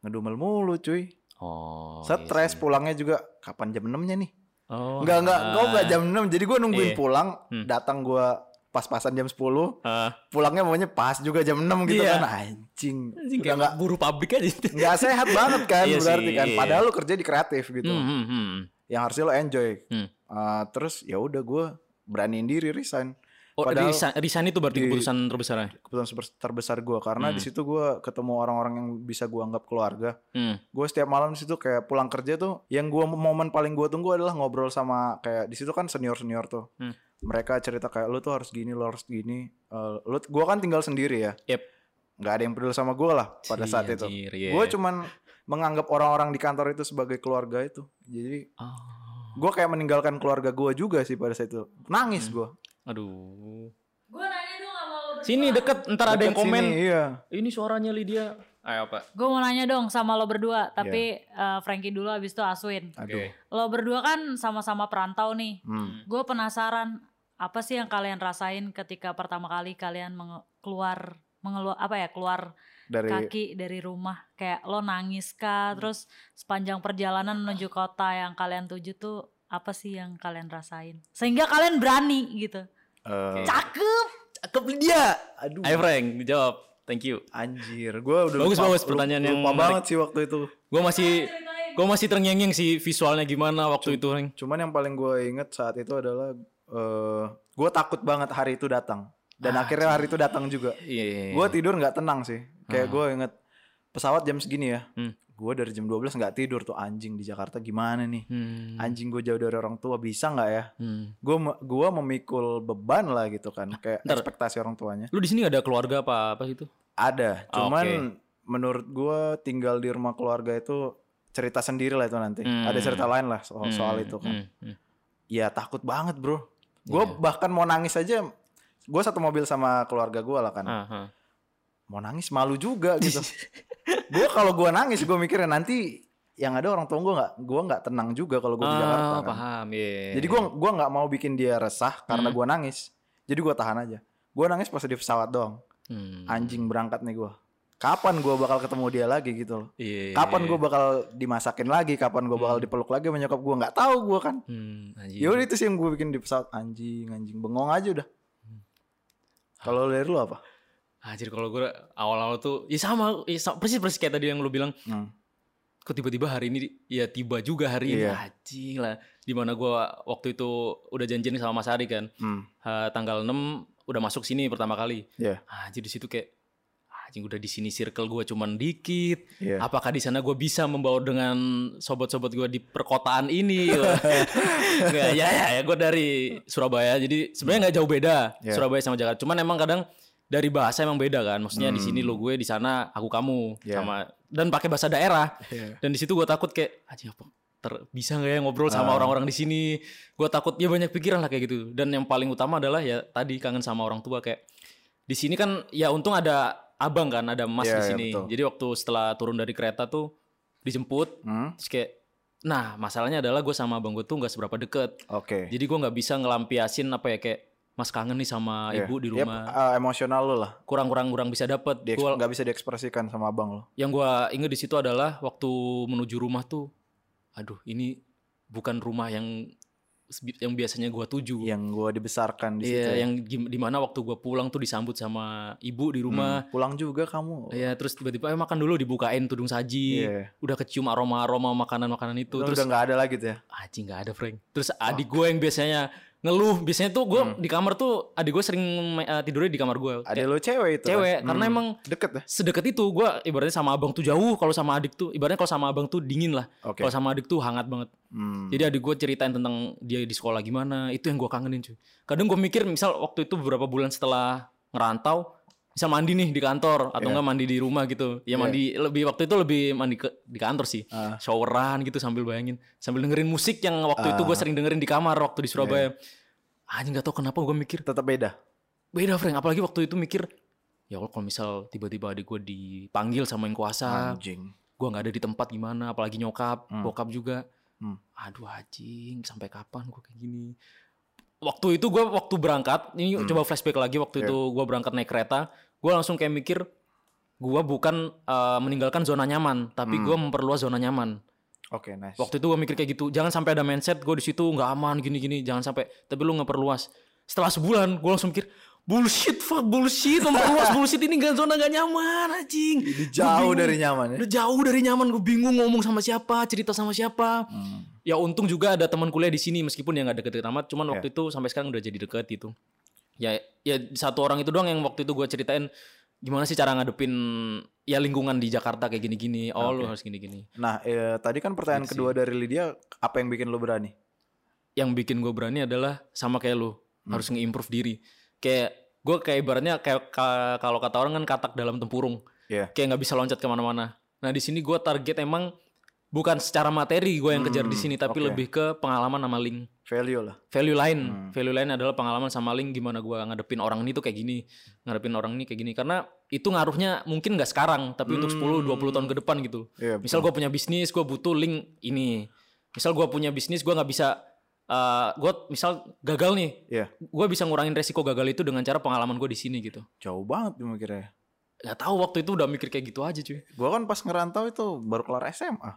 ngedumel mulu cuy. Oh stres iya sih. pulangnya juga kapan jam 6 nya nih oh Enggak enggak gue enggak ah. jam 6 jadi gue nungguin Iya. pulang Hmm. datang gue pas-pasan jam 10 Ah. pulangnya maunya pas juga jam 6 gitu Iya. kan anjing Anjing Udah kayak nggak buruh pabrik aja nggak sehat banget kan Iya berarti sih, kan iya. padahal lu kerja di kreatif gitu Hmm, hmm, hmm. yang harusnya lo enjoy Hmm. Uh, terus ya udah gue beraniin diri resign Oh, Padahal- resign, resign itu berarti di- keputusan terbesarnya. keputusan terbesar gue karena Hmm. di situ gue ketemu orang-orang yang bisa gue anggap keluarga Hmm. gue setiap malam di situ kayak pulang kerja tuh yang gue momen paling gue tunggu adalah ngobrol sama kayak di situ kan senior senior tuh Hmm. mereka cerita kayak lu tuh harus gini lu harus gini Eh, lu gue kan tinggal sendiri ya Yep. nggak ada yang peduli sama gue lah pada saat itu anjir, iya. gue cuman menganggap orang-orang di kantor itu sebagai keluarga itu jadi Ah, gue kayak meninggalkan keluarga gue juga sih pada saat itu nangis gue aduh. Gue nanya dong sama lo berdua. Sini deket, ntar ada yang Deket komen. sini, iya Ini suaranya Lydia. Ayo apa? Gue mau nanya dong sama lo berdua, tapi Iya. eh, Frankie dulu abis itu Aswin. aduh Lo berdua kan sama-sama perantau nih. Hmm. Gue penasaran apa sih yang kalian rasain ketika pertama kali kalian menge- keluar mengeluar apa ya keluar dari kaki dari rumah kayak lo nangis kah terus sepanjang perjalanan menuju kota yang kalian tuju tuh apa sih yang kalian rasain sehingga kalian berani gitu eh, cakep Cakep Lydia. aduh Ayo Frank, dijawab. Thank you. Anjir, gue udah Bagus, lupa, bagus, pertanyaan lupa, yang lupa banget sih waktu itu. Gue masih gue masih terngiang-ngiang sih visualnya gimana waktu itu, Frank. Cuman yang paling gue inget saat itu adalah eh gue takut banget hari itu datang. Dan Ah, akhirnya hari itu datang juga. Iya. Gue tidur nggak tenang sih. Kayak gue inget pesawat jam segini ya. Hmm. Gue dari jam 12 nggak tidur tuh anjing di Jakarta gimana nih? Hmm. Anjing gue jauh dari orang tua bisa nggak ya? Hmm. Gue gua memikul beban lah gitu kan. Kayak Ntar. ekspektasi orang tuanya. Lu di sini gak ada keluarga apa apa gitu? Ada, Ah, cuman menurut gua tinggal di rumah keluarga itu cerita sendiri lah itu nanti. Hmm. Ada cerita lain lah soal, soal Hmm, itu kan. hmm, hmm. Ya takut banget bro. Gue Iya. bahkan mau nangis aja. Gue satu mobil sama keluarga gua lah kan. Ah, ah. Mau nangis malu juga gitu. gue kalau gua nangis gue mikirnya nanti yang ada orang tua gue nggak gue nggak tenang juga kalau gue di Jakarta. Kan. paham, iya. Jadi gue gua nggak mau bikin dia resah karena Hmm. gua nangis. Jadi gue tahan aja. Gue nangis pas di pesawat doang. Hmm. Anjing berangkat nih gua. Kapan gua bakal ketemu dia lagi gitu loh. Iya. kapan gue bakal dimasakin lagi kapan gue bakal dipeluk lagi sama nyokap gue nggak tahu gue kan Hmm, anjing. ya udah itu sih yang gue bikin di pesawat anjing anjing bengong aja udah kalau dari lu apa Anjir kalau gue awal-awal tuh ya sama, ya sama persis persis kayak tadi yang lu bilang hmm. kok tiba-tiba hari ini ya tiba juga hari ini Iya. anjing lah di mana gue waktu itu udah janjian sama Mas Ari kan Hmm. Ha, tanggal 6 udah masuk sini pertama kali Iya. anjir di situ kayak anjing udah di sini circle gue cuman dikit Iya. apakah di sana gue bisa membawa dengan sobat-sobat gue di perkotaan ini Nggak, ya ya, ya gue dari Surabaya jadi sebenarnya nggak jauh beda Iya. Surabaya sama Jakarta cuman emang kadang dari bahasa emang beda kan maksudnya di sini lu gue di sana aku kamu Hmm. Iya. sama dan pakai bahasa daerah Iya. dan di situ gue takut kayak aja apa ter, bisa nggak ya ngobrol sama Ah. orang-orang di sini gue takut ya banyak pikiran lah kayak gitu dan yang paling utama adalah ya tadi kangen sama orang tua kayak di sini kan ya untung ada abang kan ada mas Iya, di sini betul. jadi waktu setelah turun dari kereta tuh dijemput Hmm? terus kayak nah masalahnya adalah gue sama abang gue tuh nggak seberapa deket oke jadi gue nggak bisa ngelampiasin apa ya kayak mas kangen nih sama Iya. ibu di Yep, rumah eh, emosional lu lah kurang-kurang kurang bisa dapet Dieks- Gua- nggak bisa diekspresikan sama abang lo yang gue inget di situ adalah waktu menuju rumah tuh aduh ini bukan rumah yang yang biasanya gua tuju. Yang gue dibesarkan di situ. Iya, ya. yang di mana waktu gua pulang tuh disambut sama ibu di rumah. Hmm, pulang juga kamu. Iya, terus tiba-tiba eh, makan dulu dibukain tudung saji. Iya. Udah kecium aroma-aroma makanan-makanan itu. Terus terus udah nggak ada lagi tuh ya. Aji nggak ada Frank. Terus adik gue yang biasanya ngeluh, biasanya tuh gue Hmm. di kamar tuh adik gue sering eh, tidurnya di kamar gue. Ada lo cewek itu. kan? cewek, karena emang deket ya. sedekat itu gue ibaratnya sama abang tuh jauh, kalau sama adik tuh ibaratnya kalau sama abang tuh dingin lah. Oke. Kalau sama adik tuh hangat banget. Hmm. Jadi adik gue ceritain tentang dia di sekolah gimana, itu yang gue kangenin cuy. Kadang gue mikir misal waktu itu beberapa bulan setelah ngerantau, bisa mandi nih di kantor atau Iya. enggak mandi di rumah gitu. Ya Iya. mandi lebih waktu itu lebih mandi ke, di kantor sih. Ah. Showeran gitu sambil bayangin, sambil dengerin musik yang waktu itu gue Ah. sering dengerin di kamar waktu di Surabaya. Anjing nggak tahu kenapa gue mikir Tetap beda. beda Frank, apalagi waktu itu mikir ya Allah kalau misal tiba-tiba adik gue dipanggil sama yang kuasa, Anjing. gue nggak ada di tempat gimana apalagi nyokap Hmm. bokap juga Hmm. aduh anjing sampai kapan gue kayak gini waktu itu gue waktu berangkat ini Hmm. coba flashback lagi waktu Iya. itu gue berangkat naik kereta gue langsung kayak mikir gue bukan eh, meninggalkan zona nyaman tapi Hmm. gue memperluas zona nyaman Oke, nice. waktu itu gue mikir kayak gitu jangan sampai ada mindset gue di situ nggak aman gini gini jangan sampai tapi lu nggak perluas setelah sebulan gue langsung mikir bullshit fuck bullshit memperluas bullshit ini gak zona gak nyaman anjing Gua jauh bingung. dari nyaman ya. Udah jauh dari nyaman, gue bingung ngomong sama siapa, cerita sama siapa. Hmm. Ya untung juga ada teman kuliah di sini meskipun ya nggak deket-deket amat, cuman Iya. waktu itu sampai sekarang udah jadi deket gitu. Ya ya satu orang itu doang yang waktu itu gue ceritain gimana sih cara ngadepin ya lingkungan di Jakarta kayak gini-gini. Oh lu Oke. harus gini-gini. Nah, eh, tadi kan pertanyaan Gitu kedua dari Lydia, apa yang bikin lo berani? Yang bikin gue berani adalah sama kayak lu Hmm. harus nge-improve diri. Kayak gue kayak ibaratnya kayak ka- kalau kata orang kan katak dalam tempurung. Iya. Kayak nggak bisa loncat ke mana-mana. Nah di sini gue target emang bukan secara materi gue yang kejar di Hmm, sini, tapi oke. lebih ke pengalaman sama link. Value lah. Value lain, Hmm. value lain adalah pengalaman sama link gimana gue ngadepin orang ini tuh kayak gini, ngadepin orang ini kayak gini. Karena itu ngaruhnya mungkin nggak sekarang, tapi untuk 10-20 tahun ke depan gitu. Iya, Misal gue punya bisnis, gue butuh link ini. Misal gue punya bisnis, gue nggak bisa, gue misal gagal nih, Iya. gue bisa ngurangin resiko gagal itu dengan cara pengalaman gue di sini gitu. Jauh banget gue mikirnya. Gak tahu waktu itu udah mikir kayak gitu aja cuy. Gue kan pas ngerantau itu baru kelar SMA.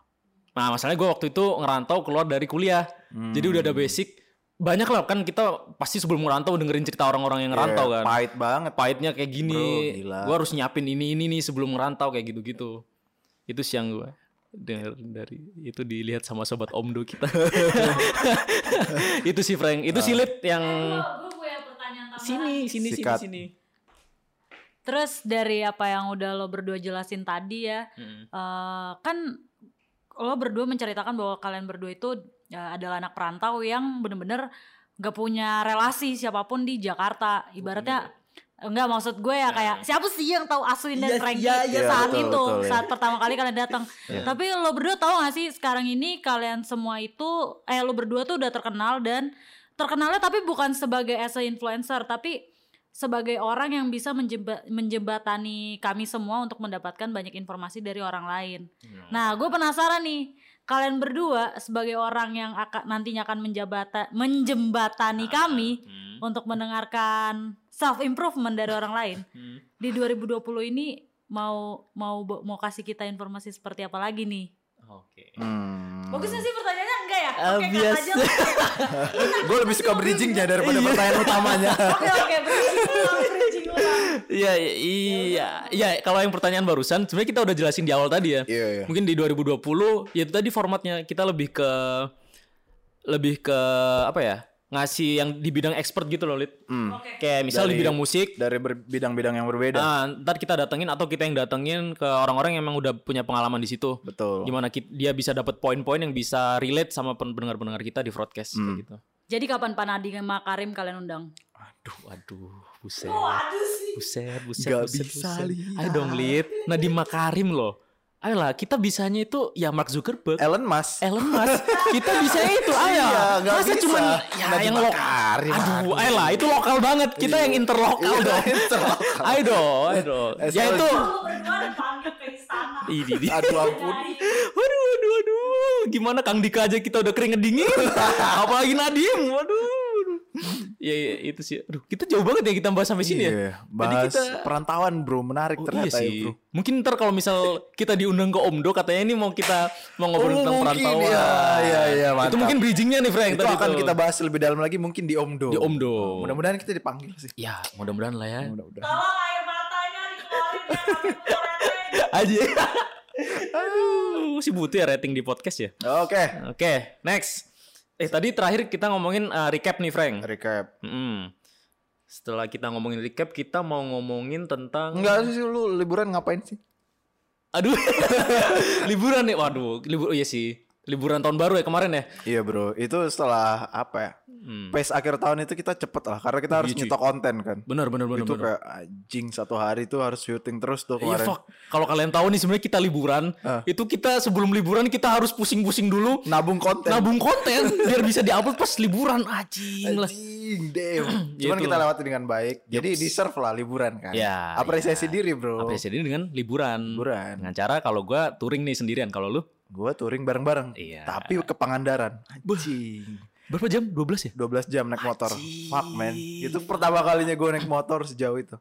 Nah masalahnya gue waktu itu ngerantau keluar dari kuliah, Hmm. jadi udah ada basic. Banyak lah kan kita pasti sebelum ngerantau dengerin cerita orang-orang yang ngerantau Iya, kan. Pahit banget. Pahitnya kayak gini, gue harus nyiapin ini ini nih sebelum ngerantau kayak gitu-gitu. Itu siang gue dari, dari itu dilihat sama sobat omdo kita. itu si Frank, itu si Lid yang gue punya pertanyaan tambahan. sini sini sini Sikat. sini. Terus dari apa yang udah lo berdua jelasin tadi ya, Mm. eh, kan lo berdua menceritakan bahwa kalian berdua itu ya, adalah anak perantau yang bener-bener gak punya relasi siapa pun di Jakarta. Ibaratnya enggak maksud gue ya kayak siapa sih yang tahu Aswin dan Iya, Frankie iya, iya, saat betul, itu betul, iya. saat pertama kali kalian datang. Iya. Tapi lo berdua tahu gak sih sekarang ini kalian semua itu eh lo berdua tuh udah terkenal dan terkenalnya tapi bukan sebagai as a influencer tapi sebagai orang yang bisa menjemba- menjembatani kami semua untuk mendapatkan banyak informasi dari orang lain. Nah, gue penasaran nih, kalian berdua sebagai orang yang akan nantinya akan menjabata, menjembatani kami Hmm. untuk mendengarkan self improvement dari orang lain. Hmm. Di 2020 ini mau mau mau kasih kita informasi seperti apa lagi nih? Oke. Hmm. Bagus gak sih pertanyaannya enggak ya? Eh, Oke, cut biasa. aja lah. gue lebih suka bridgingnya daripada Iya. pertanyaan utamanya. Oke, oke, bridging bridging ulang. Iya iya iya kalau yang pertanyaan barusan sebenarnya kita udah jelasin di awal tadi ya. Iya, iya. Mungkin di 2020 ya itu tadi formatnya kita lebih ke lebih ke apa ya? Ngasih yang di bidang expert gitu loh, Lid. Hmm. Oke. Kayak misal di Dari- bidang musik, Dari bidang-bidang yang berbeda. nah, ntar kita datengin atau kita yang datengin ke orang-orang yang emang udah punya pengalaman di situ. Betul. Gimana ki- dia bisa dapat poin-poin yang bisa relate sama pendengar-pendengar kita di broadcast kayak Hmm. gitu. Jadi kapan Pak Nadi sama Karim kalian undang? Aduh, aduh, buset. Waduh sih. Buset, buset, Gak buset, bisa buset. lihat. Ayo dong, Lid. Nadiem Makarim loh. Ayolah, kita bisanya itu ya Mark Zuckerberg. Elon Musk. Elon Musk. kita bisa itu, ayo. Iya, nggak Masa bisa. cuman ya Nadiem yang lokal. Makarim, Aduh, aduh. ayolah, itu lokal banget. Kita yang interlokal Iya, dong. interlokal. Ayo dong, ayo dong. Eh, Ya itu. Ini dia. Aduh ampun. Waduh, waduh, waduh. Gimana Kang Dika aja kita udah keringet dingin. Apalagi Nadiem. Waduh. Iya, iya itu sih. Aduh, kita jauh banget ya kita bahas sampai sini ya. Iya, bahas kita- perantauan bro, menarik Oh, ternyata iya ya sih. bro. Mungkin ntar kalau misal kita diundang ke Omdo katanya ini mau kita mau ngobrol Oh, tentang mungkin, perantauan. iya, iya, iya, Itu mantap. mungkin bridgingnya nih Frank Itu tadi akan tuh. kita bahas lebih dalam lagi mungkin di Omdo. di Omdo. Mudah-mudahan kita dipanggil sih. Ya, mudah-mudahan lah ya. Mudah-mudahan. Tolong air matanya dikeluarin rating. Aja. Aduh, si butuh ya rating di podcast ya. Oke. Oke, next. Eh tadi terakhir kita ngomongin uh, recap nih Frank. Recap. Mm-mm. Setelah kita ngomongin recap, kita mau ngomongin tentang Enggak sih lu liburan ngapain sih? Aduh. liburan nih. Waduh, libur iya sih. Liburan tahun baru ya kemarin ya. Iya bro, itu setelah apa ya? Hmm. Pace akhir tahun itu kita cepet lah, karena kita harus Iya, nyetok konten kan. Bener bener bener. itu bener. kayak anjing satu hari itu harus syuting terus tuh Iya kemarin. fuck. Kalau kalian tahu nih sebenarnya kita liburan, Ah. itu kita sebelum liburan kita harus pusing-pusing dulu Nabung konten. nabung konten biar bisa diupload pas liburan anjing lah. Anjing, damn. Cuman Gitu. kita lewati dengan baik. Jadi deserve lah liburan kan. Ya, Apresiasi diri bro. Apresiasi dengan liburan. Liburan. Dengan cara kalau gua touring nih sendirian, kalau lu Gue touring bareng-bareng. Iya. Tapi ke Pangandaran. Anjing. berapa jam? 12 ya? 12 jam naik motor. Anjing. Fuck man. Itu pertama kalinya gue naik motor sejauh itu.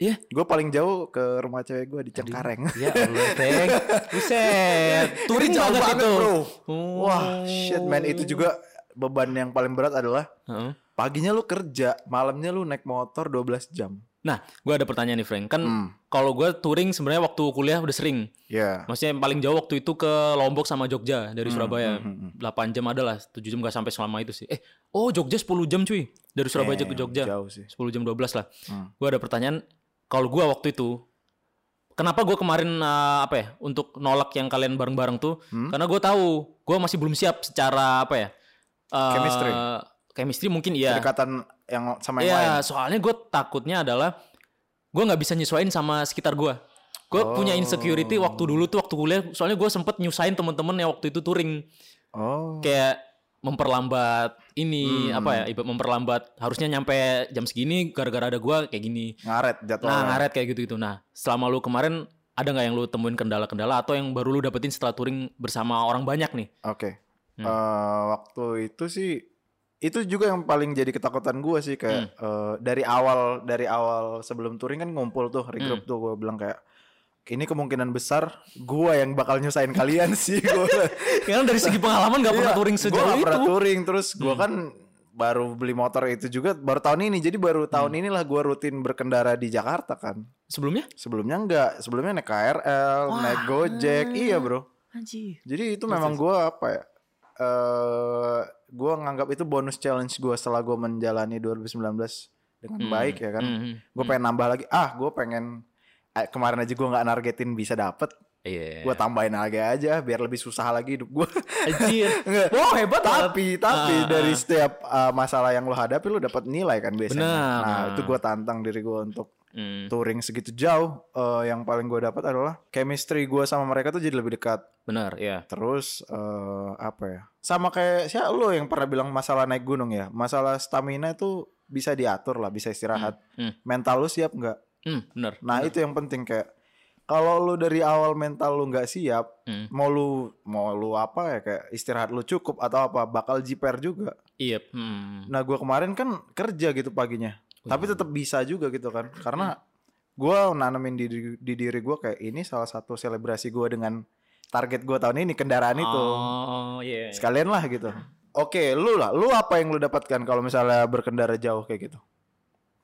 Iya. Gue paling jauh ke rumah cewek gue di Cengkareng. Ya Allah, Teng. Buset. Touring jauh banget banget, itu. bro. Oh. Wah, shit man. Itu juga beban yang paling berat adalah Heeh. paginya lu kerja, malamnya lu naik motor 12 jam. Nah, gua ada pertanyaan nih, Frank. Kan Hmm. kalau gua touring sebenarnya waktu kuliah udah sering. Ya. Maksudnya yang paling jauh waktu itu ke Lombok sama Jogja dari Surabaya. hmm, hmm. 8 jam ada lah, 7 jam gak sampai selama itu sih. Eh, oh Jogja 10 jam cuy. Dari Surabaya ke Damn, Jogja. Jauh sih. 10 jam 12 lah. Hmm. Gua ada pertanyaan, kalau gua waktu itu Kenapa gua kemarin eh, apa ya untuk nolak yang kalian bareng-bareng tuh? Hmm? Karena gua tahu gua masih belum siap secara apa ya? eh, Chemistry. Chemistry mungkin iya. Kedekatan yang sama yang lain. Iya, soalnya gue takutnya adalah gue nggak bisa nyesuaiin sama sekitar gue. Gue punya insecurity waktu dulu tuh waktu kuliah. Soalnya gue sempet nyusahin temen-temen yang waktu itu touring Oh. kayak memperlambat ini Hmm. apa ya? Ibarat memperlambat harusnya nyampe jam segini gara-gara ada gue kayak gini. Ngaret jadwalnya. Nah ngaret kayak gitu gitu. Nah selama lu kemarin ada nggak yang lu temuin kendala-kendala atau yang baru lu dapetin setelah touring bersama orang banyak nih? Oke. Hmm. Eh, waktu itu sih itu juga yang paling jadi ketakutan gue sih kayak Hmm. eh, dari awal dari awal sebelum touring kan ngumpul tuh Hmm. regroup tuh gue bilang kayak ini kemungkinan besar gue yang bakal nyusahin kalian sih gue Karena dari segi pengalaman nggak pernah touring gue sejauh Iya, pernah itu. touring terus gue Hmm. kan baru beli motor itu juga baru tahun ini jadi baru tahun Hmm. inilah gue rutin berkendara di Jakarta kan Sebelumnya? sebelumnya enggak sebelumnya naik KRL naik Gojek iya bro Anjir. jadi itu memang gue apa ya? eh gue nganggap itu bonus challenge gue setelah gue menjalani 2019 dengan baik ya kan. Hmm. Gue pengen nambah lagi. Ah, gue pengen eh, kemarin aja gue nggak nargetin bisa dapet. Iya. Gue tambahin lagi aja biar lebih susah lagi hidup gue. Anjir. Wow hebat tapi tapi Ah, dari ah. setiap uh, masalah yang lo hadapi lo dapat nilai kan biasanya. Benar, nah itu gue tantang diri gue untuk Hmm, touring segitu jauh. Eh, yang paling gue dapat adalah chemistry gue sama mereka tuh jadi lebih dekat. benar ya. Terus eh apa ya? Sama kayak siapa lo yang pernah bilang masalah naik gunung ya. Masalah stamina itu bisa diatur lah, bisa istirahat. Hmm, Mental lu siap nggak? hmm, benar. Nah itu yang penting kayak kalau lu dari awal mental lu nggak siap, Hmm, mau lu mau lu apa ya kayak istirahat lu cukup atau apa bakal jiper juga. iya. Hmm. Nah gua kemarin kan kerja gitu paginya, tapi tetap bisa juga gitu kan, karena gua nanemin di, di, di diri gua kayak ini salah satu selebrasi gua dengan target gua tahun ini kendaraan itu. Oh, iya. Sekalian lah gitu. Oke, lu lah, lu apa yang lu dapatkan kalau misalnya berkendara jauh kayak gitu?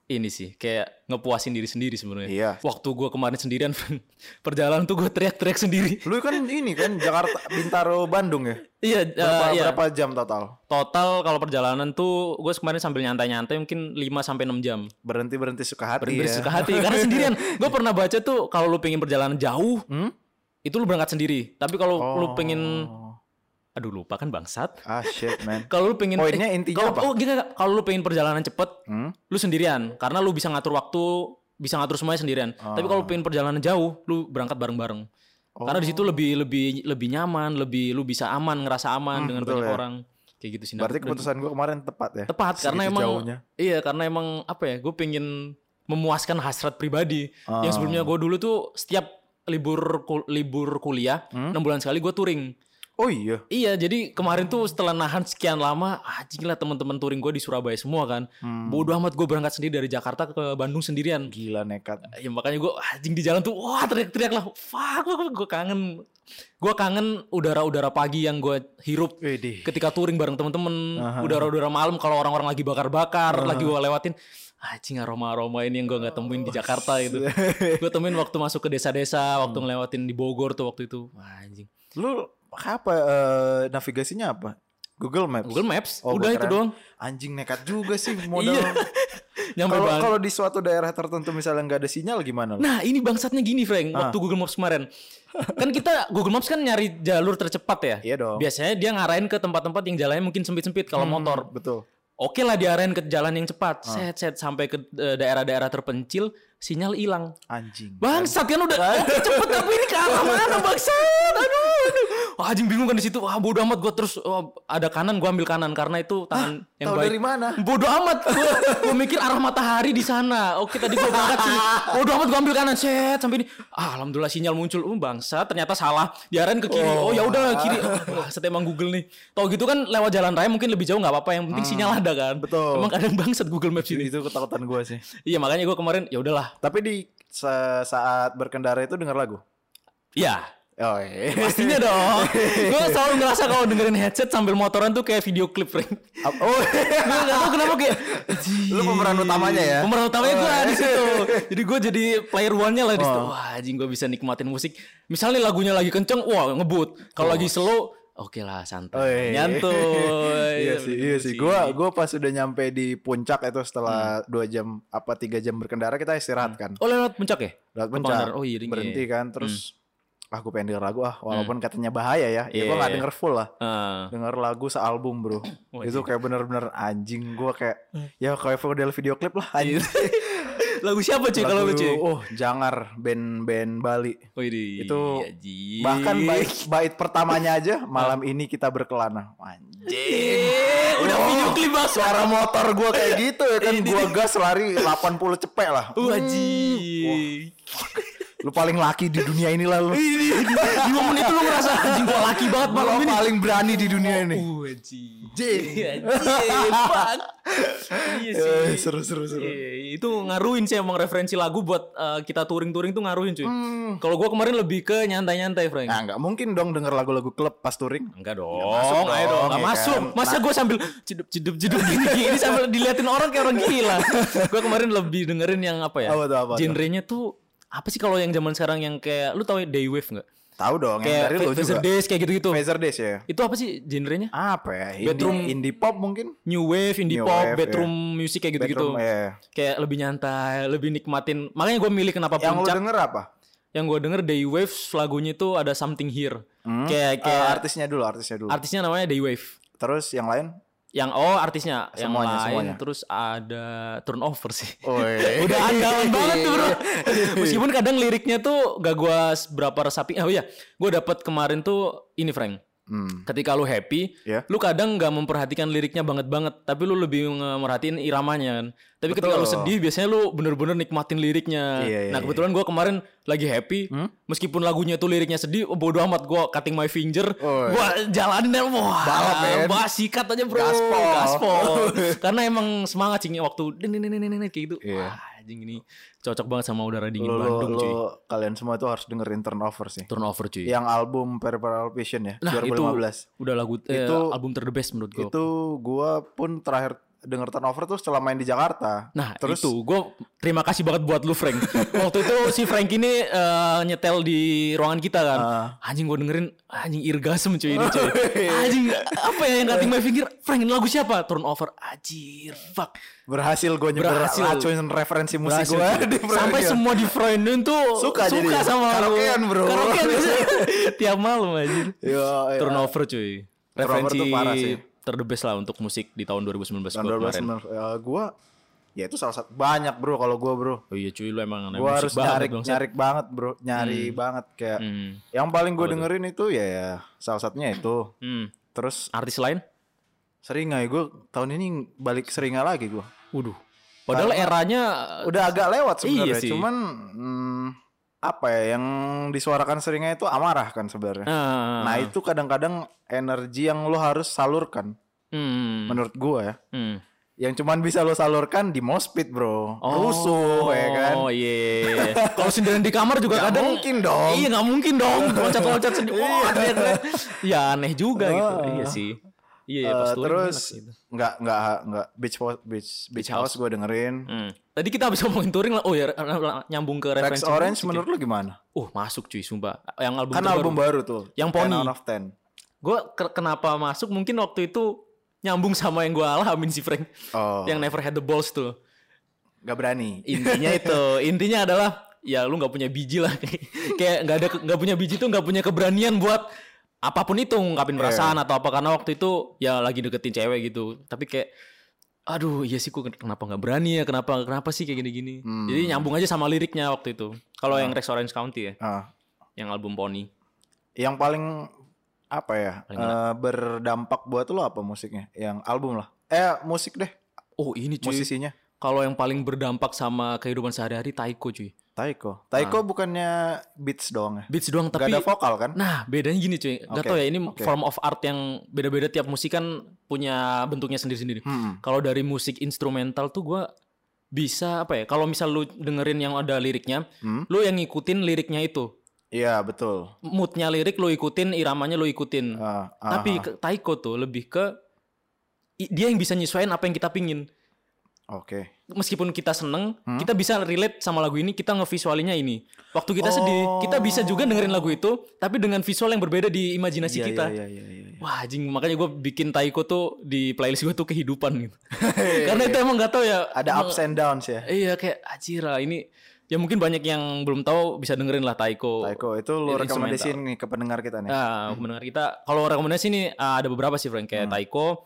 Ini sih kayak ngepuasin diri sendiri sebenarnya. Iya. Waktu gua kemarin sendirian perjalanan tuh gue teriak-teriak sendiri. Lu kan ini kan Jakarta, Bintaro, Bandung ya? Iya, Berapa, eh, iya. berapa jam total? Total kalau perjalanan tuh gue kemarin sambil nyantai-nyantai mungkin 5 sampai 6 jam. Berhenti berhenti suka hati Berhenti ya. suka hati karena sendirian. Gue pernah baca tuh kalau lu pengen perjalanan jauh Hmm? itu lu berangkat sendiri. Tapi kalau lu pengen Oh. Aduh lupa kan bangsat. Ah shit man. Kalau lu pengen Poinnya intinya kalau, apa? Oh, kalau lu pengen perjalanan cepet, Hmm? lu sendirian karena lu bisa ngatur waktu, bisa ngatur semuanya sendirian. Tapi kalau pengen perjalanan jauh, lu berangkat bareng-bareng. Karena di situ lebih lebih lebih nyaman, lebih lu bisa aman, ngerasa aman dengan betul banyak ya. orang. Kayak gitu sih. Berarti keputusan gua kemarin tepat ya? tepat karena emang jauhnya. iya karena emang apa ya gue pengen memuaskan hasrat pribadi Ah. yang sebelumnya gue dulu tuh setiap libur kul- libur kuliah Hmm? enam bulan sekali gue touring Oh iya. Iya, jadi kemarin tuh setelah nahan sekian lama, anjing lah teman-teman touring gue di Surabaya semua kan. Hmm. Bodoh amat gue berangkat sendiri dari Jakarta ke Bandung sendirian. Gila nekat. Ya makanya gue anjing di jalan tuh wah teriak-teriak lah. Fuck, gue kangen. Gue kangen udara-udara pagi yang gue hirup Widih. ketika touring bareng temen-temen. Udara-udara malam kalau orang-orang lagi bakar-bakar, lagi gue lewatin. Anjing aroma-aroma ini yang gue gak temuin di Jakarta itu. gue temuin waktu masuk ke desa-desa, waktu ngelewatin di Bogor tuh waktu itu. Wah, anjing. Lu apa eh, navigasinya apa? Google Maps. Google Maps, Oh, udah itu doang. Anjing nekat juga sih modal. Iya. Kalau kalau di suatu daerah tertentu misalnya nggak ada sinyal gimana? Nah ini bangsatnya gini Frank Ah. Waktu Google Maps kemarin Kan kita Google Maps kan nyari jalur tercepat ya Iya dong. Biasanya dia ngarahin ke tempat-tempat yang jalannya mungkin sempit-sempit kalau Hmm, motor Betul. Oke lah diarahin ke jalan yang cepat Ah. Set set sampai ke eh, daerah-daerah terpencil Sinyal hilang Anjing. Bangsat kan udah oke cepet tapi ini ke arah mana bangsat Aduh, aduh. Wah anjing bingung kan di situ Wah bodo amat gue terus oh, ada kanan gue ambil kanan Karena itu tangan yang Tahu baik dari mana? Bodoh amat gue, gue mikir arah matahari di sana. Oke tadi gue berangkat sini. Bodoh amat gue ambil kanan set sampai ini. Ah, alhamdulillah sinyal muncul. Oh bangsa ternyata salah. Diarahin ke kiri. Oh, ya udah kiri. Wah, set emang Google nih. Tau gitu kan lewat jalan raya mungkin lebih jauh nggak apa-apa. Yang penting sinyal ada kan. betul. Emang kadang bangsat Google Maps ini. Itu ketakutan gue sih. Iya makanya gue kemarin ya udahlah. Tapi di sa- saat berkendara itu dengar lagu. Iya. Oh iya. Pastinya dong. gue selalu ngerasa kalau dengerin headset sambil motoran tuh kayak video klip, Frank. Oh, gue gak tau kenapa kayak lu pemeran utamanya ya? Pemeran utamanya gue Oh. di situ. Jadi gue jadi player one-nya lah di situ. Oh. Wah, anjing gue bisa nikmatin musik. Misalnya lagunya lagi kenceng, wah ngebut. Kalau lagi slow, oke lah santai. Oh, iya. Nyantuy. iya sih, iya sih. Gua gua pas udah nyampe di puncak itu setelah dua jam apa tiga jam berkendara kita istirahat kan. Oh lewat puncak ya? Lewat puncak. Oh, iya, iya. berhenti kan terus ah gue pengen denger lagu ah walaupun katanya bahaya ya. Ya Iya. gua gak denger full lah. Ah. Denger lagu sealbum, Bro. Itu kayak bener-bener anjing gua kayak ya kayak model video klip lah anjing. Lagu siapa cuy kalau lu Lagu, cuy? Oh, Jangar band-band Bali. Oh, ini. Itu. Bahkan bait bait pertamanya aja malam ini kita berkelana. Anjing. Udah video klip banget. Suara motor gua kayak gitu ya kan gua gas lari 80 cepet lah. Uh, anjing. Lu paling laki di dunia ini lah lu. Ini di momen itu lu ngerasa anjing gua laki banget malam Lu ini. paling berani di dunia ini. Uh, anjing. Anjing, fuck. Iya sih. Eh, seru seru seru. Iya, itu ngaruhin sih emang referensi lagu buat uh, kita touring-touring tuh ngaruhin cuy. Hmm. Kalau gua kemarin lebih ke nyantai-nyantai, Frank. Nah, nggak mungkin dong denger lagu-lagu klub pas touring. Enggak dong, masuk ayo dong, dong, nggak ya masuk. kan? Masa gue sambil cedup cedup cedup gini gini sambil diliatin orang kayak orang gila. gue kemarin lebih dengerin yang apa ya? Apa tuh, apa? Genrenya tuh apa sih kalau yang zaman sekarang yang kayak lu tahu ya Daywave nggak? Tahu dong yang Kayak dari lu juga. Days kayak gitu-gitu. Phaser Days ya. Itu apa sih genrenya? Apa ya? Indie, Bedroom- indie pop mungkin? New wave, indie New pop, wave, bedroom music kayak gitu-gitu. Ya. Kayak lebih nyantai, lebih nikmatin. Makanya gue milih kenapa Yang lu puncak. denger apa? yang gue denger Daywave lagunya itu ada something here. Hmm? Kayak Eh, kayak artisnya dulu, artisnya dulu. artisnya namanya Daywave. Terus yang lain? Yang oh artisnya, yang Semuanya, lain semuanya. terus ada turnover sih. Oh, iya. Udah andalan banget tuh bro. Meskipun kadang liriknya tuh gak gua berapa resapi. Oh iya, gue dapet kemarin tuh ini Frank. Hmm. Ketika lu happy, Ya. lu kadang nggak memperhatikan liriknya banget banget, tapi lu lebih merhatiin iramanya kan. Tapi ketika lu Betul. sedih, biasanya lu bener-bener nikmatin liriknya. Iya, iya, nah kebetulan gua kemarin lagi happy, Hmm? meskipun lagunya tuh liriknya sedih, oh, bodo amat gua cutting my finger, Oh, iya. gua jalanin dan wah, Balap, wah sikat aja bro, Gaspol. gaspol. Karena emang semangat sih waktu din din din kayak gitu. Iya. Wah, anjing ini cocok banget sama udara dingin lu, Bandung lu, cuy. kalian semua itu harus dengerin Turnover sih. Turnover cuy. Yang album Peripheral Vision ya, Nah, 2015. Udah lagu eh, Itu- album ter the best menurut gua. Itu gua pun terakhir denger Turnover tuh setelah main di Jakarta. Nah Terus itu gue terima kasih banget buat lu Frank Waktu itu si Frank ini eh, nyetel di ruangan kita kan Ah. Anjing gue dengerin Anjing irgasm cuy ini cuy Anjing apa ya yang cutting my finger Frank ini lagu siapa? Turnover Anjir fuck berhasil gue nyebar Berhasil. racuin referensi musik gue Sampai semua di friendin tuh Suka jadi. sama lu. Karaokean, bro. Karaokean Tiap malam anjir Yo, yo. Turnover cuy Turnover Referensi tuh parah sih. Ter the best lah untuk musik di tahun 2019 Tahun gua 2019 kemarin ya, gua ya itu salah satu banyak bro kalau gua bro. Oh iya cuy lu emang musik harus banget nyari dong, Seth. nyari banget bro, nyari banget kayak Hmm. yang paling gue dengerin itu ya, ya salah satunya itu. Hmm. Terus Artis lain? Seringai gue tahun ini balik Seringai lagi gua. Waduh. Padahal Karena- eranya Udah agak lewat sebenarnya, Iya sih. cuman hmm, apa ya yang disuarakan seringnya itu amarah kan sebenarnya. Nah, Nah, itu kadang-kadang energi yang lo harus salurkan hmm, menurut gua ya. hmm. Yang cuman bisa lo salurkan di mospit, Bro. Rusuh ya kan. Oh iya. Kalau sendirian di kamar juga Nggak kadang mungkin dong. Iya nggak mungkin dong. Loncat-loncat sendiri. Wah, teriak-teriak. ya aneh juga gitu. Ah. Iya sih. Iya ya Eh, pas touring terus enak sih itu. nggak nggak nggak beach Ho- beach beach house, gue dengerin. Hmm. Tadi kita habis ngomongin touring lah. Oh ya nyambung ke Rex referensi. Orange musik ya. menurut lu gimana? Uh masuk cuy sumpah. Yang album Kan album baru tuh. Yang 10 Pony. out of 10. Gue kenapa masuk mungkin waktu itu nyambung sama yang gue alamin sih Frank. Oh, Yang Never Had The Balls tuh. nggak berani. Intinya itu. Intinya adalah ya lu nggak punya biji lah. Kayak nggak ada nggak punya biji tuh nggak punya keberanian buat apa pun itu ngungkapin Iya. perasaan atau apa karena waktu itu ya lagi deketin cewek gitu. Tapi kayak aduh iya sih kok kenapa nggak berani ya kenapa kenapa sih kayak gini-gini Hmm. jadi nyambung aja sama liriknya waktu itu kalau yang Rex Orange County ya Ah, yang album Pony yang paling apa ya? Paling eh, berdampak buat lo apa musiknya? Yang album lah. Eh, musik deh, oh ini cuy musisinya. kalau yang paling berdampak sama kehidupan sehari-hari Taiko cuy Taiko. Taiko bukannya beats doang ya? beats doang Gak tapi ada vokal kan? Nah, bedanya gini cuy. Gak tau ya ini oke. form of art yang beda-beda tiap musik kan punya bentuknya sendiri-sendiri. Hmm. Kalau dari musik instrumental tuh gua bisa apa ya? Kalau misal lu dengerin yang ada liriknya, Hmm? lu yang ngikutin liriknya itu. Iya, betul. Moodnya lirik lu ikutin, iramanya lu ikutin. Ah, ah, Tapi ah. Taiko tuh lebih ke dia yang bisa nyesuaiin apa yang kita pingin. Oke. Meskipun kita seneng, Hmm? kita bisa relate sama lagu ini, kita ngevisualinya ini. Waktu kita sedih, Oh. kita bisa juga dengerin lagu itu, tapi dengan visual yang berbeda di imajinasi Iya, kita. Iya, iya, iya, iya. Wah anjing makanya gue bikin Taiko tuh di playlist gue tuh kehidupan gitu. Karena itu emang gak tahu ya. Ada emang- ups and downs ya. Iya kayak ajira ini ya mungkin banyak yang belum tahu bisa dengerin lah Taiko. Taiko itu lu Instrumental. rekomendasiin nih ke pendengar kita nih. Nah, mendengar kita kalau rekomendasi nih ah, ada beberapa sih Frank kayak Taiko,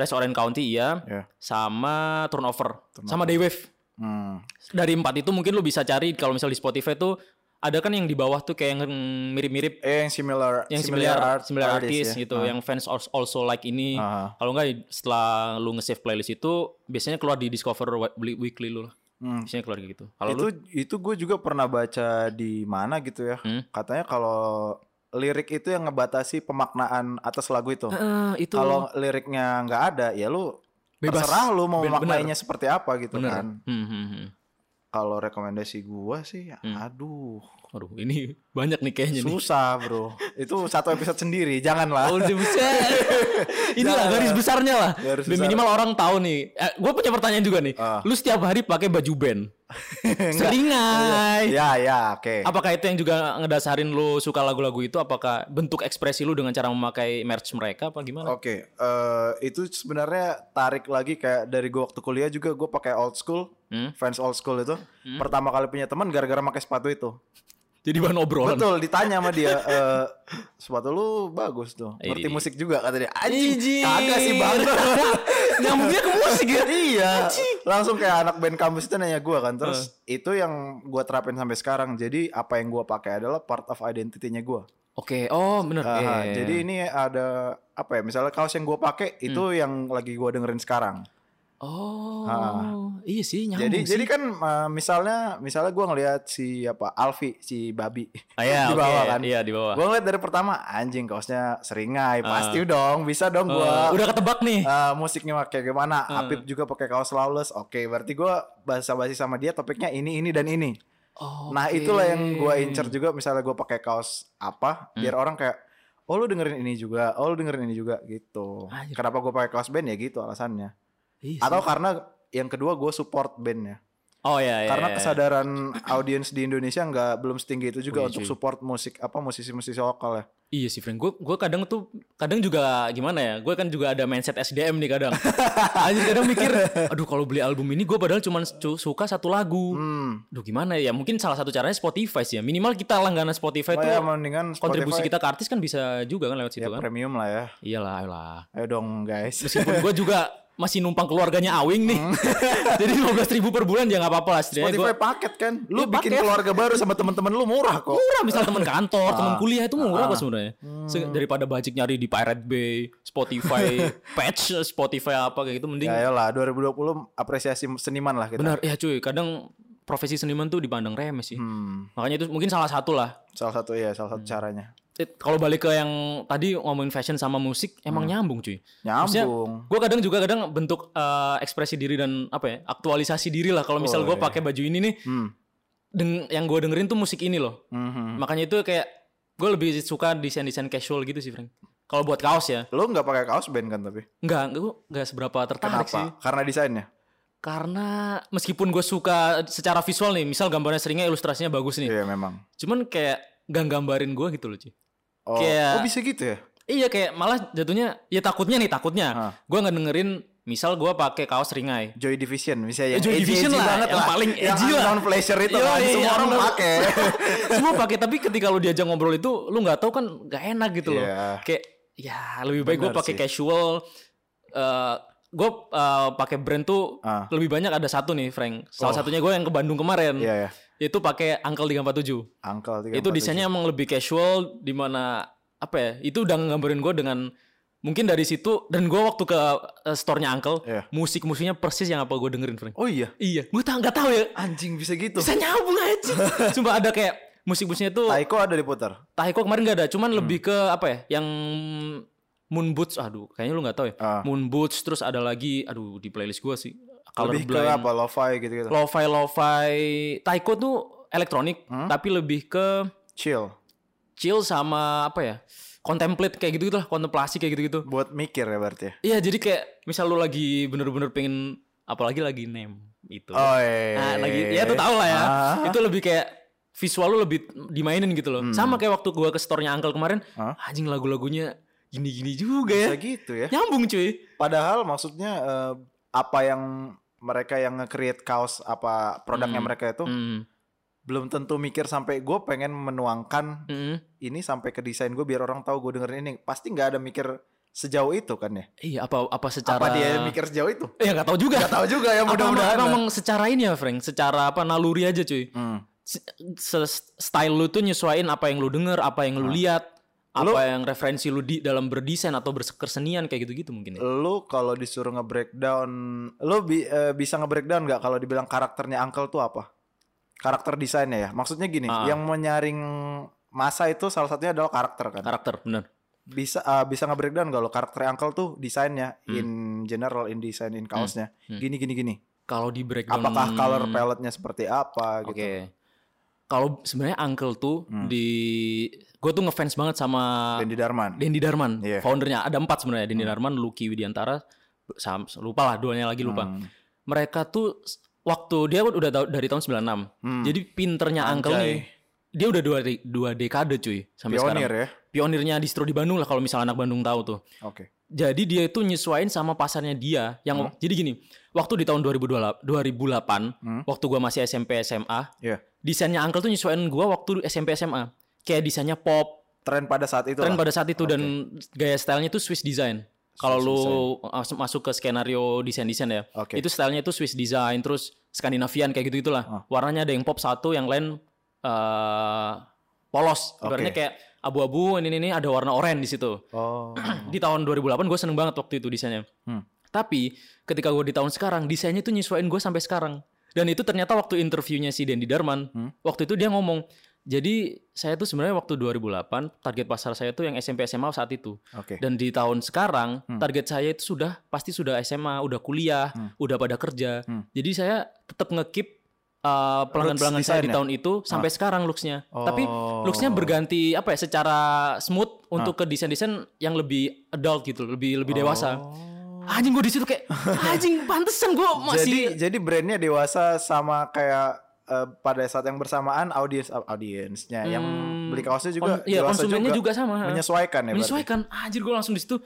Rest Orange County iya, Ya. sama Turnover, sama Daywave. Hmm. Dari empat itu mungkin lu bisa cari kalau misal di Spotify tuh ada kan yang di bawah tuh kayak yang mirip-mirip Eh yang similar yang similar art- similar artist artis ya. gitu Ah. yang fans als- also like ini Ah. kalau enggak setelah lu nge-save playlist itu biasanya keluar di discover Weekly- lu lah Hmm. biasanya keluar gitu kalau itu lu itu gue juga pernah baca di mana gitu ya. Hmm? Katanya kalau lirik itu yang ngebatasi pemaknaan atas lagu itu. Eh, itu Kalau liriknya nggak ada, ya lu Bebas. terserah lu mau memaknainya seperti apa gitu bener kan. Hmm, hmm, hmm. Kalau rekomendasi gua sih, Hmm. aduh, aduh ini banyak nih kayaknya nih susah bro. itu satu episode sendiri, janganlah. Oh, bisa. Inilah garis besarnya lah. Garis besar. minimal orang tahu nih. Eh, gue punya pertanyaan juga nih. Ah. Lu setiap hari pakai baju band? Seringai. ya ya, oke. Apakah itu yang juga ngedasarin lu suka lagu-lagu itu? Apakah bentuk ekspresi lu dengan cara memakai merch mereka apa gimana? Oke, eh, itu sebenarnya tarik lagi kayak dari gua waktu kuliah juga gue pakai old school, Hmm? fans old school itu. Pertama kali punya teman gara-gara pakai sepatu itu. Jadi bahan obrolan. Betul, ditanya sama dia, eh, sepatu lu bagus tuh. Ngerti Ih. musik juga kata dia. Anjing, kagak sih bang. Nyambungnya ke musik ya? iya, langsung kayak anak band kampus itu nanya gua kan. Terus Eh. itu yang gua terapin sampai sekarang. Jadi apa yang gua pakai adalah part of identity-nya gua. Oke, oh bener. Ah, Iya. Jadi ini ada apa ya? Misalnya kaos yang gua pakai itu Hmm. yang lagi gua dengerin sekarang. Oh, Ah. iya sih nyambung jadi sih. jadi kan uh, misalnya misalnya gua ngelihat si apa Alfi si babi Ah, iya, di bawah kan. Iya, di bawah. Gua ngeliat dari pertama anjing kaosnya seringai Ah. pasti dong bisa dong Oh, gua udah ketebak nih. uh, musiknya kayak gimana. Ah. Apip juga pakai kaos lawless. Oke, berarti gua basa-basi sama dia topiknya ini ini dan ini. Oh, Nah, itulah yang gua incer juga misalnya gua pakai kaos apa Hmm. biar orang kayak oh lu dengerin ini juga, oh lu dengerin ini juga gitu. Anjir. Kenapa gua pakai kaos band ya gitu alasannya. Iya Atau karena yang kedua gue support bandnya. Oh iya, iya. Karena iya. kesadaran audiens di Indonesia nggak belum setinggi itu juga Wih, untuk cuy. support musik apa musisi-musisi lokal ya. Iya sih, Frank. Gue gue kadang tuh kadang juga gimana ya? Gue kan juga ada mindset SDM nih kadang. Anjir kadang mikir, aduh kalau beli album ini gue padahal cuma su- suka satu lagu. Hmm. Duh gimana ya? Mungkin salah satu caranya Spotify sih ya. Minimal kita langganan Spotify Oh tuh ya mendingan kontribusi Spotify kita ke artis kan bisa juga kan lewat situ ya kan. premium lah ya. Iyalah, ayolah. Ayo dong guys. Meskipun gue juga masih numpang keluarganya Awing nih. Jadi 15 ribu per bulan ya nggak apa-apa lah. Spotify gua- paket kan. Lu Iya, bikin paket. keluarga baru sama teman-teman lu murah kok. murah misal teman kantor, teman Ah. kuliah itu murah kok sebenarnya. Hmm. Daripada budget nyari di Pirate Bay, Spotify, patch, Spotify apa kayak gitu mending Ya lah 2020 apresiasi seniman lah kita. benar ya cuy. Kadang profesi seniman tuh dipandang remeh sih. Hmm, Makanya itu mungkin salah satu lah. salah satu ya, salah Hmm. satu caranya. Kalau balik ke yang tadi ngomongin fashion sama musik, emang nyambung cuy. Nyambung. Gue kadang juga kadang bentuk eh, ekspresi diri dan apa ya aktualisasi diri lah. Kalau misal Oh, gue iya. pakai baju ini nih, Hmm. deng yang gue dengerin tuh musik ini loh. Mhm. Makanya itu kayak gue lebih suka desain-desain casual gitu sih, Frank. Kalau buat kaos ya, Lu nggak pakai kaos band kan tapi? nggak, gue nggak seberapa tertarik Kenapa? sih. Karena desainnya. Karena meskipun gue suka secara visual nih, misal gambarnya seringnya ilustrasinya bagus nih, Iya memang. cuman kayak gak gambarin gue gitu loh, cuy. Oh, Kayak- oh bisa gitu ya? Iya kayak malah jatuhnya ya takutnya nih takutnya. Ah. Gue nggak dengerin misal gue pakai kaos ringai. Joy Division bisa ya. Joy Division lah, yang paling edgy lah. non pleasure itu Iya, kan iya, semua orang pakai. Semua pakai tapi ketika lu diajak ngobrol itu lu nggak tahu kan nggak enak gitu loh. Iya. Kayak ya lebih baik gue pakai casual. eh gue pakai brand tuh Ah. lebih banyak ada satu nih Frank. Salah Oh. satunya gue yang ke Bandung kemarin. Iya ya. Itu pakai Uncle 347. Angkel itu desainnya emang lebih casual di mana apa ya itu udah ngambarin gue dengan mungkin dari situ dan gue waktu ke uh, store-nya Uncle Iya. musik musiknya persis yang apa gue dengerin Frank Oh iya. iya gue tak nggak tahu ya Anjing bisa gitu. bisa nyambung aja cuma ada kayak musik-musiknya tuh Taiko ada diputar. Taiko kemarin gak ada cuman Hmm. lebih ke apa ya yang Moon Boots aduh kayaknya lu nggak tahu ya Ah. Moon Boots terus ada lagi aduh di playlist gue sih Lebih ke apa? Lo-fi gitu-gitu. lo-fi lo-fi Taiko tuh elektronik Hmm? tapi lebih ke Chill. chill sama apa ya contemplate kayak gitu gitu lah kontemplasi kayak gitu gitu Buat mikir ya berarti ya. iya jadi kayak misal lu lagi bener-bener pengen apalagi lagi name itu Oh iya. nah, lagi ya tuh tau lah ya Ah. itu lebih kayak visual lu lebih dimainin gitu loh sama kayak waktu gua ke store-nya Uncle kemarin Hmm. Hah? anjing lagu-lagunya gini-gini juga ya Bisa gitu ya. nyambung cuy Padahal maksudnya eh, apa yang mereka yang nge-create kaos apa produknya Hmm. mereka itu Hmm. belum tentu mikir sampai gue pengen menuangkan Hmm. ini sampai ke desain gue biar orang tahu gue dengerin ini pasti nggak ada mikir sejauh itu kan ya iya apa apa secara apa dia mikir sejauh itu ya nggak tahu juga nggak tahu juga ya mudah-mudahan emang, lah. emang secara ini ya Frank secara apa naluri aja cuy Hmm. se- style lu tuh nyesuaiin apa yang lu denger, apa yang lu lihat, apa Lu- yang referensi lu di dalam berdesain atau berkesenian kayak gitu-gitu mungkin ya. lu kalau disuruh nge-breakdown lu bi- eh, bisa nge-breakdown nggak kalau dibilang karakternya Uncle tuh apa karakter desainnya ya maksudnya gini Ah. yang menyaring masa itu salah satunya adalah karakter kan Karakter, bener. bisa eh, bisa nge-breakdown kalau karakter Uncle tuh desainnya Hmm. in general in design in kaosnya Hmm. gini gini gini Kalau di breakdown apakah color palette-nya seperti apa Oke. gitu Kalau sebenarnya Uncle tuh Hmm. di gue tuh ngefans banget sama Dendi Darman Dendi Darman, Iya. foundernya. Ada empat sebenarnya, Dendi Darman, Lucky Widiantara, sam- lupa lah duanya lagi lupa. Hmm. Mereka tuh waktu dia udah tau- dari tahun 96. Hmm. Jadi pinternya Uncle Anjay. nih, dia udah dua, dua dekade cuy sampai sekarang. pionir ya pionirnya distro di Bandung lah kalau misalnya anak Bandung tahu tuh. oke Jadi dia itu nyesuain sama pasarnya dia yang Hmm. jadi gini, waktu di tahun 2028, 2008 Hmm. waktu gua masih SMP SMA, Iya. desainnya Uncle tuh nyesuain gua waktu SMP SMA. Kayak desainnya pop, tren pada saat itu tren lah. pada saat itu dan gaya stylenya itu Swiss design. Kalau lu masuk masuk ke skenario desain-desain ya, Oke. itu stylenya itu Swiss design, terus Skandinavian kayak gitu gitulah. Ah. Warnanya ada yang pop satu, yang lain eh polos. Ibaratnya kayak abu-abu, ini ini ada warna oranye di situ oh di tahun 2008 gue seneng banget waktu itu desainnya. Hmm. Tapi ketika gue di tahun sekarang desainnya tuh nyesuaiin gue sampai sekarang. Dan itu ternyata waktu interviewnya si Dendi Darman, Hmm. waktu itu dia ngomong, jadi saya tuh sebenarnya waktu 2008 target pasar saya tuh yang SMP SMA saat itu. oke Dan di tahun sekarang Hmm. target saya itu sudah pasti sudah SMA, udah kuliah, Hmm. udah pada kerja. Hmm. Jadi saya tetap ngekip uh, pelanggan-pelanggan saya di desainnya? tahun itu sampai sekarang looksnya. Tapi Oh. looksnya berganti apa ya secara smooth untuk ke desain-desain yang lebih adult gitu, lebih lebih dewasa. Oh. Anjing gue di situ kayak anjing pantesan gue jadi masih jadi brandnya dewasa sama kayak eh, pada saat yang bersamaan audiens audiensnya yang Hmm, beli kaosnya juga kon- iya, dewasa konsumennya juga sama. menyesuaikan ya berarti? menyesuaikan. Anjir gue langsung di situ.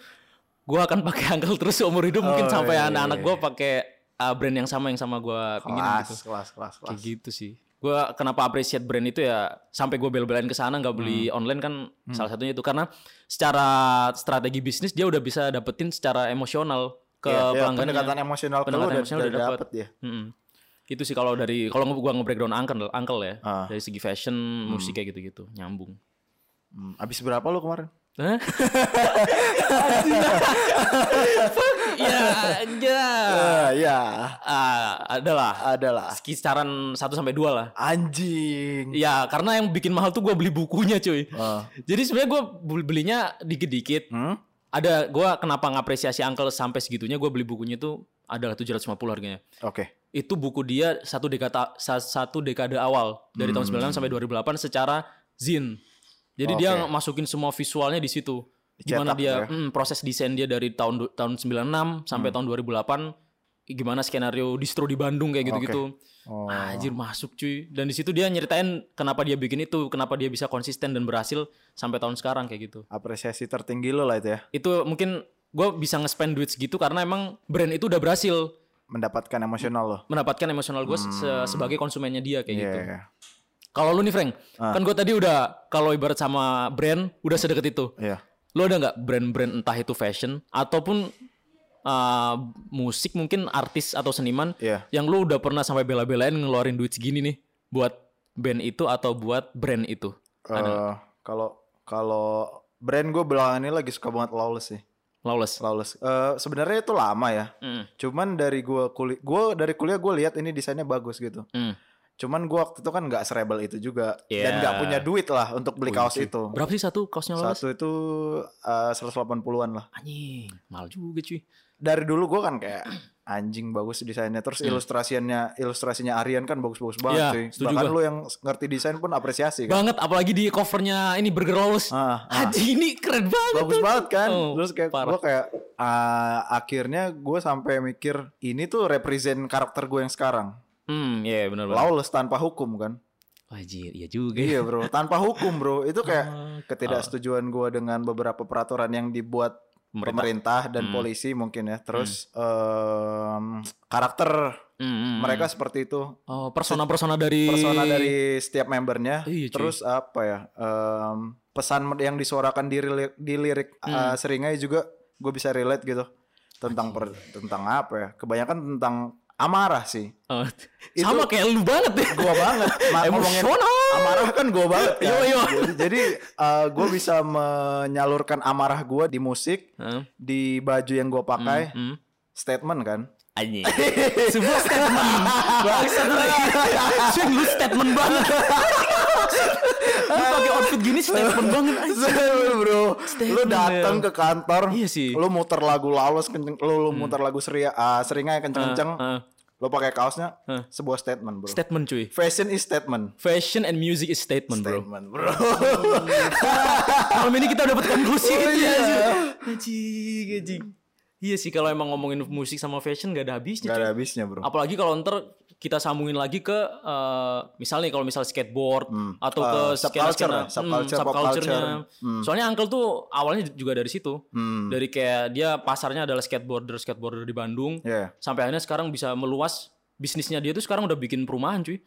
Gue akan pakai Uncle terus seumur hidup mungkin Oh, sampai iya, anak-anak iya. gue pakai uh, brand yang sama yang sama gue pingin gitu. kelas kelas kelas Kayak gitu sih. Gue kenapa appreciate brand itu ya sampai gue bel-belain ke sana nggak beli Hmm. online kan salah satunya itu karena secara strategi bisnis dia udah bisa dapetin secara emosional ke Iya, iya, pelanggannya. pendekatan emosional ke Pendekatan udah, emosional udah udah dapet. dapet ya Mm-mm. Itu sih kalau dari kalau gua nge-breakdown uncle, uncle ya. Ah. Dari segi fashion, musik kayak gitu-gitu, nyambung. Hmm, abis berapa lu kemarin Hah? ya, ya. Ah, ya, Ah, adalah adalah kisaran 1 sampai 2 lah. anjing. Ya, karena yang bikin mahal tuh gue beli bukunya, cuy. Ah. Jadi sebenarnya gue belinya dikit-dikit. Hmm? Ada gue kenapa ngapresiasi Uncle sampai segitunya gue beli bukunya tuh adalah 750 harganya. Oke. Itu buku dia satu dekade sa- satu dekade awal dari tahun 96 sampai 2008 secara zin. Jadi dia Oke. masukin semua visualnya di situ. Dicetak Gimana dia ya? mm, proses desain dia dari tahun tahun 96 sampai Hmm. tahun 2008 gimana skenario distro di Bandung kayak gitu-gitu. Oh. Anjir masuk cuy. Dan di situ dia nyeritain kenapa dia bikin itu, kenapa dia bisa konsisten dan berhasil sampai tahun sekarang kayak gitu. Apresiasi tertinggi lo lah itu ya. Itu mungkin gue bisa nge-spend duit segitu karena emang brand itu udah berhasil Mendapatkan emosional lo. mendapatkan emosional gue sebagai konsumennya dia kayak Iya. gitu. iya. Kalau lu nih Frank, Ah. kan gue tadi udah kalau ibarat sama brand udah sedekat itu. Iya. Lu ada nggak brand-brand entah itu fashion ataupun uh, musik mungkin artis atau seniman Iya. yang lu udah pernah sampai bela-belain ngeluarin duit segini nih buat band itu atau buat brand itu? Eh, Kalau kalau brand gue belakangan ini lagi suka banget Lawless sih. Lawless. Lawless. Eh, Sebenarnya itu lama ya. Mm. Cuman dari gue kuliah, gue dari kuliah gue lihat ini desainnya bagus gitu. Mm. Cuman gue waktu itu kan nggak serebel itu juga Iya. dan nggak punya duit lah untuk beli kaos itu. Berapa sih satu kaosnya Lawless? Satu itu eh, 180-an lah. Anjing, mahal juga cuy. Dari dulu gue kan kayak anjing bagus desainnya. Terus ilustrasinya ilustrasinya Aryan kan bagus-bagus banget Hmm. Iya, cuy. Bahkan lu yang ngerti desain pun apresiasi kan. Banget apalagi di covernya ini Burger Lawless. Ah, ah. Anjing ini keren banget. bagus tuh. banget kan Oh, terus kayak gue kayak ah, akhirnya gue sampai mikir ini tuh represent karakter gue yang sekarang Hmm, iya benar benar. lawless tanpa hukum kan Wajir, iya juga. iya bro tanpa hukum bro itu kayak Ah, ketidaksetujuan gue dengan beberapa peraturan yang dibuat Pemerintah. pemerintah, dan Hmm. polisi mungkin ya terus em, karakter Hmm, hmm, mereka hmm. seperti itu oh, persona-persona dari persona dari setiap membernya Iya, terus apa ya em, pesan yang disuarakan di lirik, di lirik Hmm. uh, seringnya juga gue bisa relate gitu tentang per- tentang apa ya kebanyakan tentang amarah sih Oh, Itu- sama kayak lu banget ya. gue banget Ma- ngomongin amarah kan gue banget kan Yo, yo. jadi, jadi gue bisa menyalurkan amarah gue di musik Hah? di baju yang gue pakai Hmm. statement kan Anjing. Sebuah statement. Bangsat. Cuy, lu statement banget. lu pakai outfit gini statement banget anjing. bro lu Statement, datang ya. ke kantor Iya sih. lu muter lagu lawas kenceng lu, lu muter lagu seria ah, seringai kenceng-kenceng Ah, ah. lu pakai kaosnya Ah. sebuah statement bro Statement cuy. fashion is statement Fashion and music is statement, bro. statement bro Malam ini kita dapat konklusi. Oh, iya. Anjing, anjing. Iya sih kalau emang ngomongin musik sama fashion gak ada habisnya. gak cuy. ada habisnya bro Apalagi kalau ntar kita sambungin lagi ke eh, misalnya kalau misal skateboard atau ke Eh, subculture skena-skena lah, subculture, hmm, pop subculture-nya. culture. Soalnya Uncle tuh awalnya juga dari situ. Hmm. Dari kayak dia pasarnya adalah skateboarder skateboarder di Bandung. ya Sampai akhirnya sekarang bisa meluas bisnisnya dia tuh sekarang udah bikin perumahan cuy.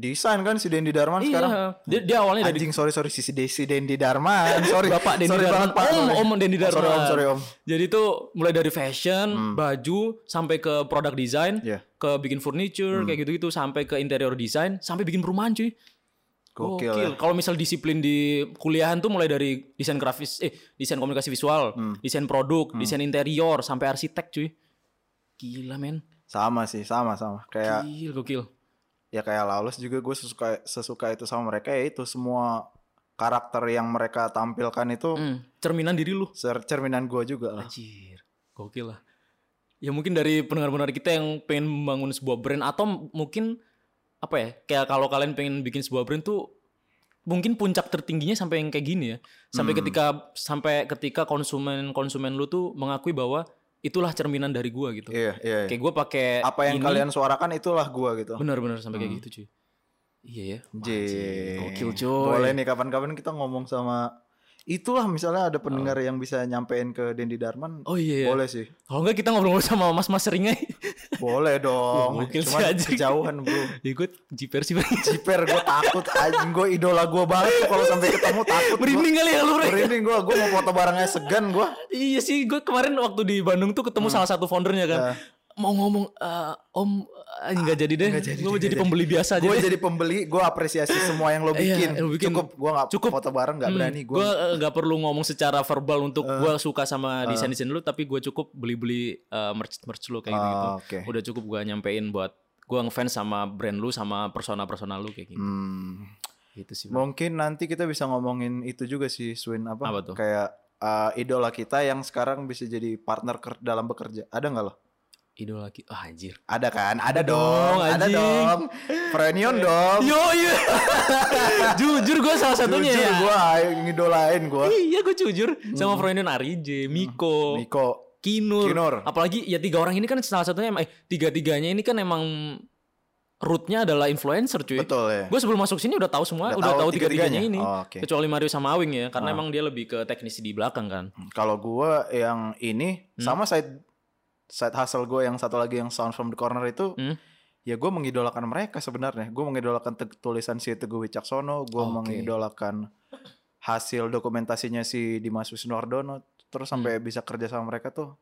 Desain kan si Dendi Darman sekarang Iya. Dia, dia awalnya dari anjing sorry sorry si si Dendi Darman sorry Bapak Dendi sorry Darman. banget pak Om. Om Dendi Oh, sorry om Darman. sorry om Jadi tuh mulai dari fashion, Hmm. baju, sampai ke product design, Iya. ke bikin furniture, kayak gitu-gitu, sampai ke interior design, sampai bikin perumahan cuy. gokil ya Kalau misal disiplin di kuliahan tuh mulai dari desain grafis, eh desain komunikasi visual, Hmm. desain produk, desain interior, sampai arsitek cuy. Gila men, sama sih sama sama kayak gil gokil. Ya kayak Lawless juga gue sesuka sesuka itu sama mereka ya itu semua karakter yang mereka tampilkan itu Hmm, cerminan diri lu. cer- cerminan gue juga lah Anjir, gokil lah. Ya mungkin dari pendengar-pendengar kita yang pengen membangun sebuah brand atau mungkin apa ya? Kayak kalau kalian pengen bikin sebuah brand tuh mungkin puncak tertingginya sampai yang kayak gini ya. Sampai ketika sampai ketika konsumen-konsumen lu tuh mengakui bahwa itulah cerminan dari gua gitu. iya iya, iya. Kayak gua pakai apa yang ini, kalian suarakan itulah gue gitu benar-benar sampai kayak gitu cuy. Iya ya. Anjir, Gokil coy. Boleh nih kapan-kapan kita ngomong sama itulah misalnya ada pendengar yang bisa nyampein ke Dendi Darman. Oh iya. iya. Boleh sih. Kalau enggak kita ngobrol sama Mas-mas Seringai. Boleh dong. Gokil sih, Cuman anjing. kejauhan, Bro. Ikut jiper sih. Ciper gue takut anjing gue idola gue banget kalau sampai ketemu takut. Merinding kali ya lu. Merinding gue, gue mau foto barangnya segan gue. Iya sih, gue kemarin waktu di Bandung tuh ketemu salah satu foundernya kan. Nah. Mau ngomong eh, Om eh, nggak jadi deh. nggak jadi, Gue jadi jadi. pembeli biasa aja. gue deh. jadi pembeli gue apresiasi semua yang lo Iya, bikin, lo bikin. cukup gue nggak Cukup. foto bareng nggak Hmm, berani gue Gue eh, nggak perlu ngomong secara verbal untuk gue suka sama desain desain lu, tapi gue cukup beli-beli eh, merch merch lu kayak gitu. Oh, oke Udah cukup gue nyampein buat gue ngefans sama brand lu sama persona persona lu kayak gitu. Hmm. Gitu sih. Bro. Mungkin nanti kita bisa ngomongin itu juga sih, Swin apa? Apa tuh? Kayak uh, idola kita yang sekarang bisa jadi partner ker- dalam bekerja. Ada nggak lo? Idola lagi. Ah anjir. Ada kan? Ada, dong, ada dong. Frenion dong. Yo iya. jujur gue salah satunya Jujur ya. gue ngidolain gue. Iya gue jujur sama Freudian Arije, Miko, Niko. Kinur. Kinur. Apalagi ya tiga orang ini kan salah satunya eh tiga tiganya ini kan emang rootnya adalah influencer cuy. Betul ya. Gue sebelum masuk sini udah tahu semua, Udah udah, tahu tiga tiganya tiga-tiganya? ini. Oh, oke. Kecuali Mario sama Awing ya, karena emang dia lebih ke teknisi di belakang kan. Kalau gue yang ini Hmm. sama side side hustle gue yang satu lagi yang Sound from the Corner itu Hmm. ya gue mengidolakan mereka sebenarnya. Gue mengidolakan tulisan si Teguh Wicaksono, gue Oke. mengidolakan hasil dokumentasinya si Dimas Wisnuardono terus sampai Hmm. bisa kerja sama mereka tuh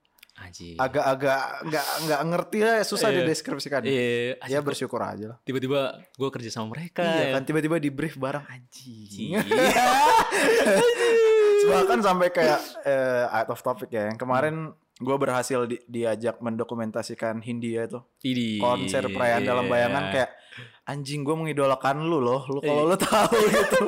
agak-agak nggak nggak ngerti lah susah Iya. dideskripsikan. Iya, Ya anjir, bersyukur aja lah. tiba-tiba gue kerja sama mereka. Iya ya. kan tiba-tiba di brief bareng anjing. Iya. Bahkan sampai kayak eh, out of topic ya. Yang kemarin gue berhasil di- diajak mendokumentasikan Hindia itu Idi. konser perayaan dalam bayangan Iya. kayak anjing gue mengidolakan lu loh. Lu kalau Iya. lu tahu gitu.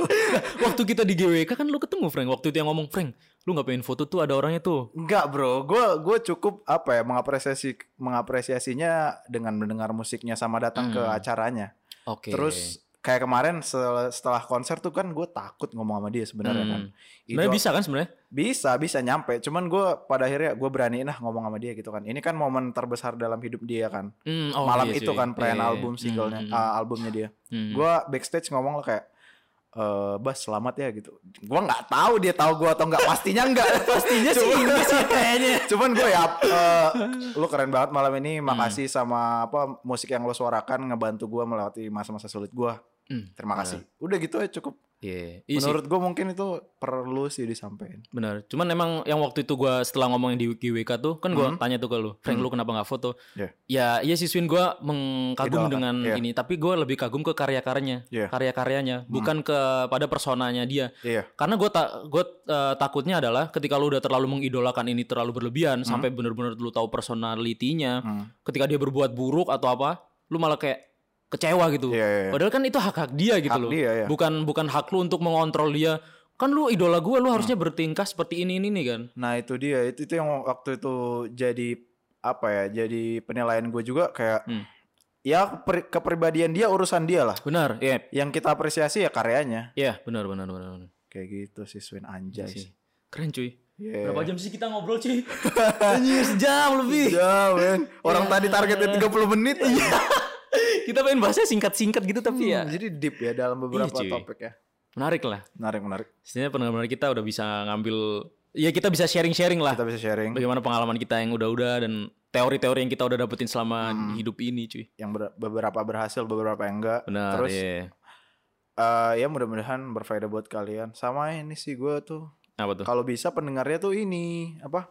Waktu kita di GWK kan lu ketemu Frank. Waktu itu yang ngomong Frank, lu nggak pengen foto tuh ada orangnya tuh. Enggak bro, gue gue cukup apa ya mengapresiasi mengapresiasinya dengan mendengar musiknya sama datang ke Hmm. acaranya. Oke. Terus kayak kemarin setelah, setelah konser tuh kan gue takut ngomong sama dia sebenarnya Hmm. kan. Idol- bisa kan sebenarnya? bisa bisa nyampe. Cuman gue pada akhirnya gue beraniin lah ngomong sama dia gitu kan. Ini kan momen terbesar dalam hidup dia kan. Hmm, oh Malam iya itu kan perayaan Iya, iya. album singlenya, Hmm, ah, albumnya dia. hmm. Gue backstage ngomong lah kayak eh Bas selamat ya gitu. Gue nggak tahu dia tahu gue atau nggak pastinya nggak. Pastinya sih enggak sih kayaknya. Cuman gue ya eh, lu keren banget malam ini. Hmm. Makasih sama apa musik yang lo suarakan ngebantu gue melewati masa-masa sulit gue. Hmm, Terima kasih. Udah gitu aja cukup. Iya, iya sih. Menurut gue mungkin itu perlu sih disampaikan. Benar. Cuman emang yang waktu itu gua setelah ngomongin di GWK tuh kan gua Hmm. tanya tuh ke lu, Frank lu kenapa nggak foto? Iya. Ya, iya sih Swin gua mengkagum Idolakan, dengan iya. ini, tapi gua lebih kagum ke karya-karyanya, Iya. karya-karyanya, bukan kepada personanya dia. Iya. Karena gue tak gue takutnya adalah ketika lu udah terlalu mengidolakan ini terlalu berlebihan sampai bener-bener lu tahu personalitinya, Hmm. ketika dia berbuat buruk atau apa, lu malah kayak kecewa gitu. Iya, iya, iya. Padahal kan itu hak-hak dia gitu Hak loh. dia, ya. Bukan bukan hak lu untuk mengontrol dia. Kan lu idola gue, lu harusnya bertingkah seperti ini ini nih kan. Nah itu dia itu itu yang waktu itu jadi apa ya jadi penilaian gue juga kayak Hmm. ya per- kepribadian dia urusan dia lah. Benar, iya. Yang kita apresiasi ya karyanya. Iya, benar benar benar benar. Kayak gitu sih Swin anjay. Sih. Keren cuy. Yeah. Berapa jam sih kita ngobrol cuy? Anjir sejam lebih. Ya men Orang tadi targetnya 30 menit kita pengen bahasnya singkat-singkat gitu tapi ya. Hmm, Jadi deep ya dalam beberapa Iya, topik ya. Menarik lah. Menarik menarik. Setidaknya pendengar kita udah bisa ngambil ya kita bisa sharing-sharing lah. Kita bisa sharing. Bagaimana pengalaman kita yang udah-udah dan teori-teori yang kita udah dapetin selama Hmm. hidup ini cuy. Yang ber- beberapa berhasil Beberapa yang enggak. Benar Terus iya. eh, Ya mudah-mudahan berfaedah buat kalian. Sama ini sih gue tuh. Apa tuh? Kalau bisa pendengarnya tuh ini Apa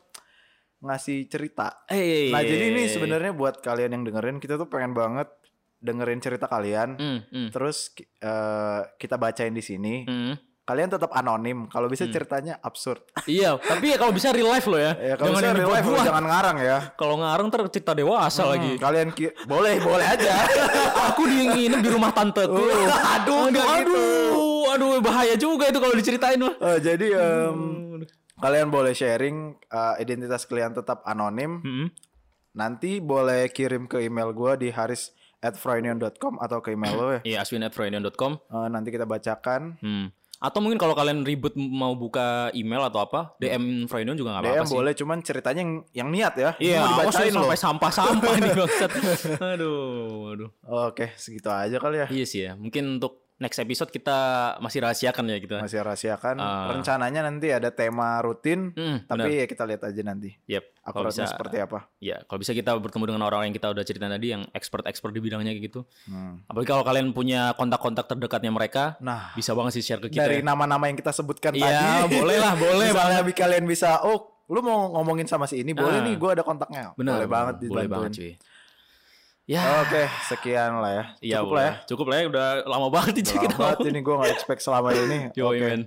Ngasih cerita. Eh, Nah jadi ini sebenarnya buat kalian yang dengerin Kita tuh pengen banget Dengerin cerita kalian Hmm, hmm, Terus eh, kita bacain di sini hmm. Kalian tetap anonim Kalau bisa ceritanya absurd Iya, tapi ya kalau bisa real life lo ya. Ya kalau bisa yang real life dibuat-buat. jangan ngarang ya Kalau ngarang ntar cerita dewasa lagi. Hmm, Kalian ki- boleh boleh aja. Aku di nginep di rumah tanteku. Oh, aduh, aduh, nggak gitu. aduh, aduh, bahaya juga itu kalau diceritain mah. Eh, jadi em, kalian boleh sharing eh, identitas kalian tetap anonim. Hmm. Nanti boleh kirim ke email gua di haris at atau ke email lo ya. Iya, aswin@freudian.com. Eh, nanti kita bacakan. Hmm. Atau mungkin kalau kalian ribet mau buka email atau apa, DM Freudian juga nggak apa-apa DM sih. boleh, cuman ceritanya yang, yang niat ya. Iya, lu loh. sampai sampah-sampah nih. Aduh, aduh. Oke, segitu aja kali ya. Iya sih ya. Mungkin untuk next episode kita masih rahasiakan ya kita. Masih rahasiakan. Ah. Rencananya nanti ada tema rutin, Hmm, tapi benar. ya kita lihat aja nanti. Yep. Kalau Akuratnya bisa seperti apa. Ya, kalau bisa kita bertemu dengan orang-orang yang kita udah ceritain tadi yang expert-expert di bidangnya kayak gitu. Hmm. Apalagi kalau kalian punya kontak-kontak terdekatnya mereka, Nah, bisa banget sih share ke kita. dari ya. nama-nama yang kita sebutkan Iya, tadi. boleh lah, boleh Misalnya bi- kalian bisa, oh lu mau ngomongin sama si ini boleh Ah. nih gue ada kontaknya Benar. boleh banget Boleh dibantuin banget cuy. Ya. oke sekian lah ya Iya, cukup lah ya Cukup lah ya, udah lama banget Udah kita lama banget ini gue gak expect selama ini Yo, Oke. men.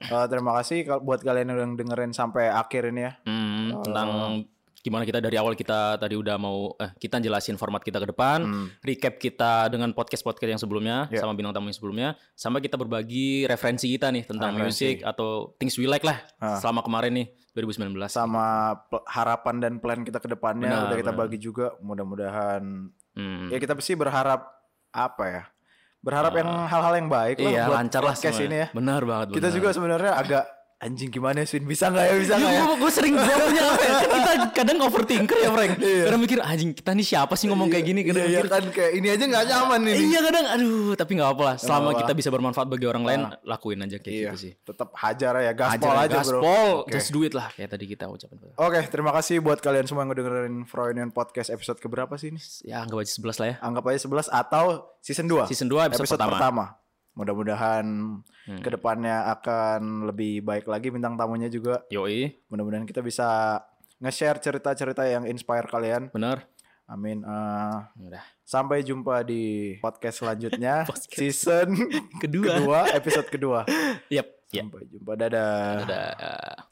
Eh, terima kasih buat kalian yang dengerin sampai akhir ini ya Hmm, tentang gimana kita dari awal kita tadi udah mau eh kita jelasin format kita ke depan, Hmm. recap kita dengan podcast-podcast yang sebelumnya Ya. sama bintang tamu yang sebelumnya, sampai kita berbagi referensi kita nih tentang Referensi. musik atau things we like lah Ah. selama kemarin nih 2019. sama harapan dan plan kita ke depannya Benar, udah kita benar. bagi juga mudah-mudahan Hmm. ya kita pasti berharap apa ya berharap yang hal-hal yang baik lah Iya, buat lancar lah podcast semuanya. ini ya Benar banget. kita benar. juga sebenarnya agak anjing gimana sih bisa nggak ya bisa Ya, nggak ya gue, gue sering gue punya apa ya? Kan kita kadang overthinker ya Frank. Kadang mikir anjing kita nih siapa sih ngomong kayak gini? Kadang Iya, iya mikir kan kayak ini aja nggak nyaman ini Iya kadang aduh tapi nggak apa lah. Selama apa-apa. kita bisa bermanfaat bagi orang lain, lakuin aja kayak iya gitu sih. tetap hajar ya gaspol Hajar, aja bro gaspol, Oke. just do it lah kayak tadi kita ucapin. Oke, terima kasih buat kalian semua yang dengerin Froynion Podcast episode keberapa sih ini? Ya anggap aja 11 lah ya. Anggap aja 11 atau season 2. Season 2 episode, pertama. Mudah-mudahan Hmm. ke depannya akan lebih baik lagi bintang tamunya juga. Yoi, Mudah-mudahan kita bisa nge-share cerita-cerita yang inspire kalian. bener. Amin. Eh, Udah. sampai jumpa di podcast selanjutnya, Podcast. season Kedua. kedua, episode kedua. Yap. Ya. Sampai jumpa, dadah. Udah.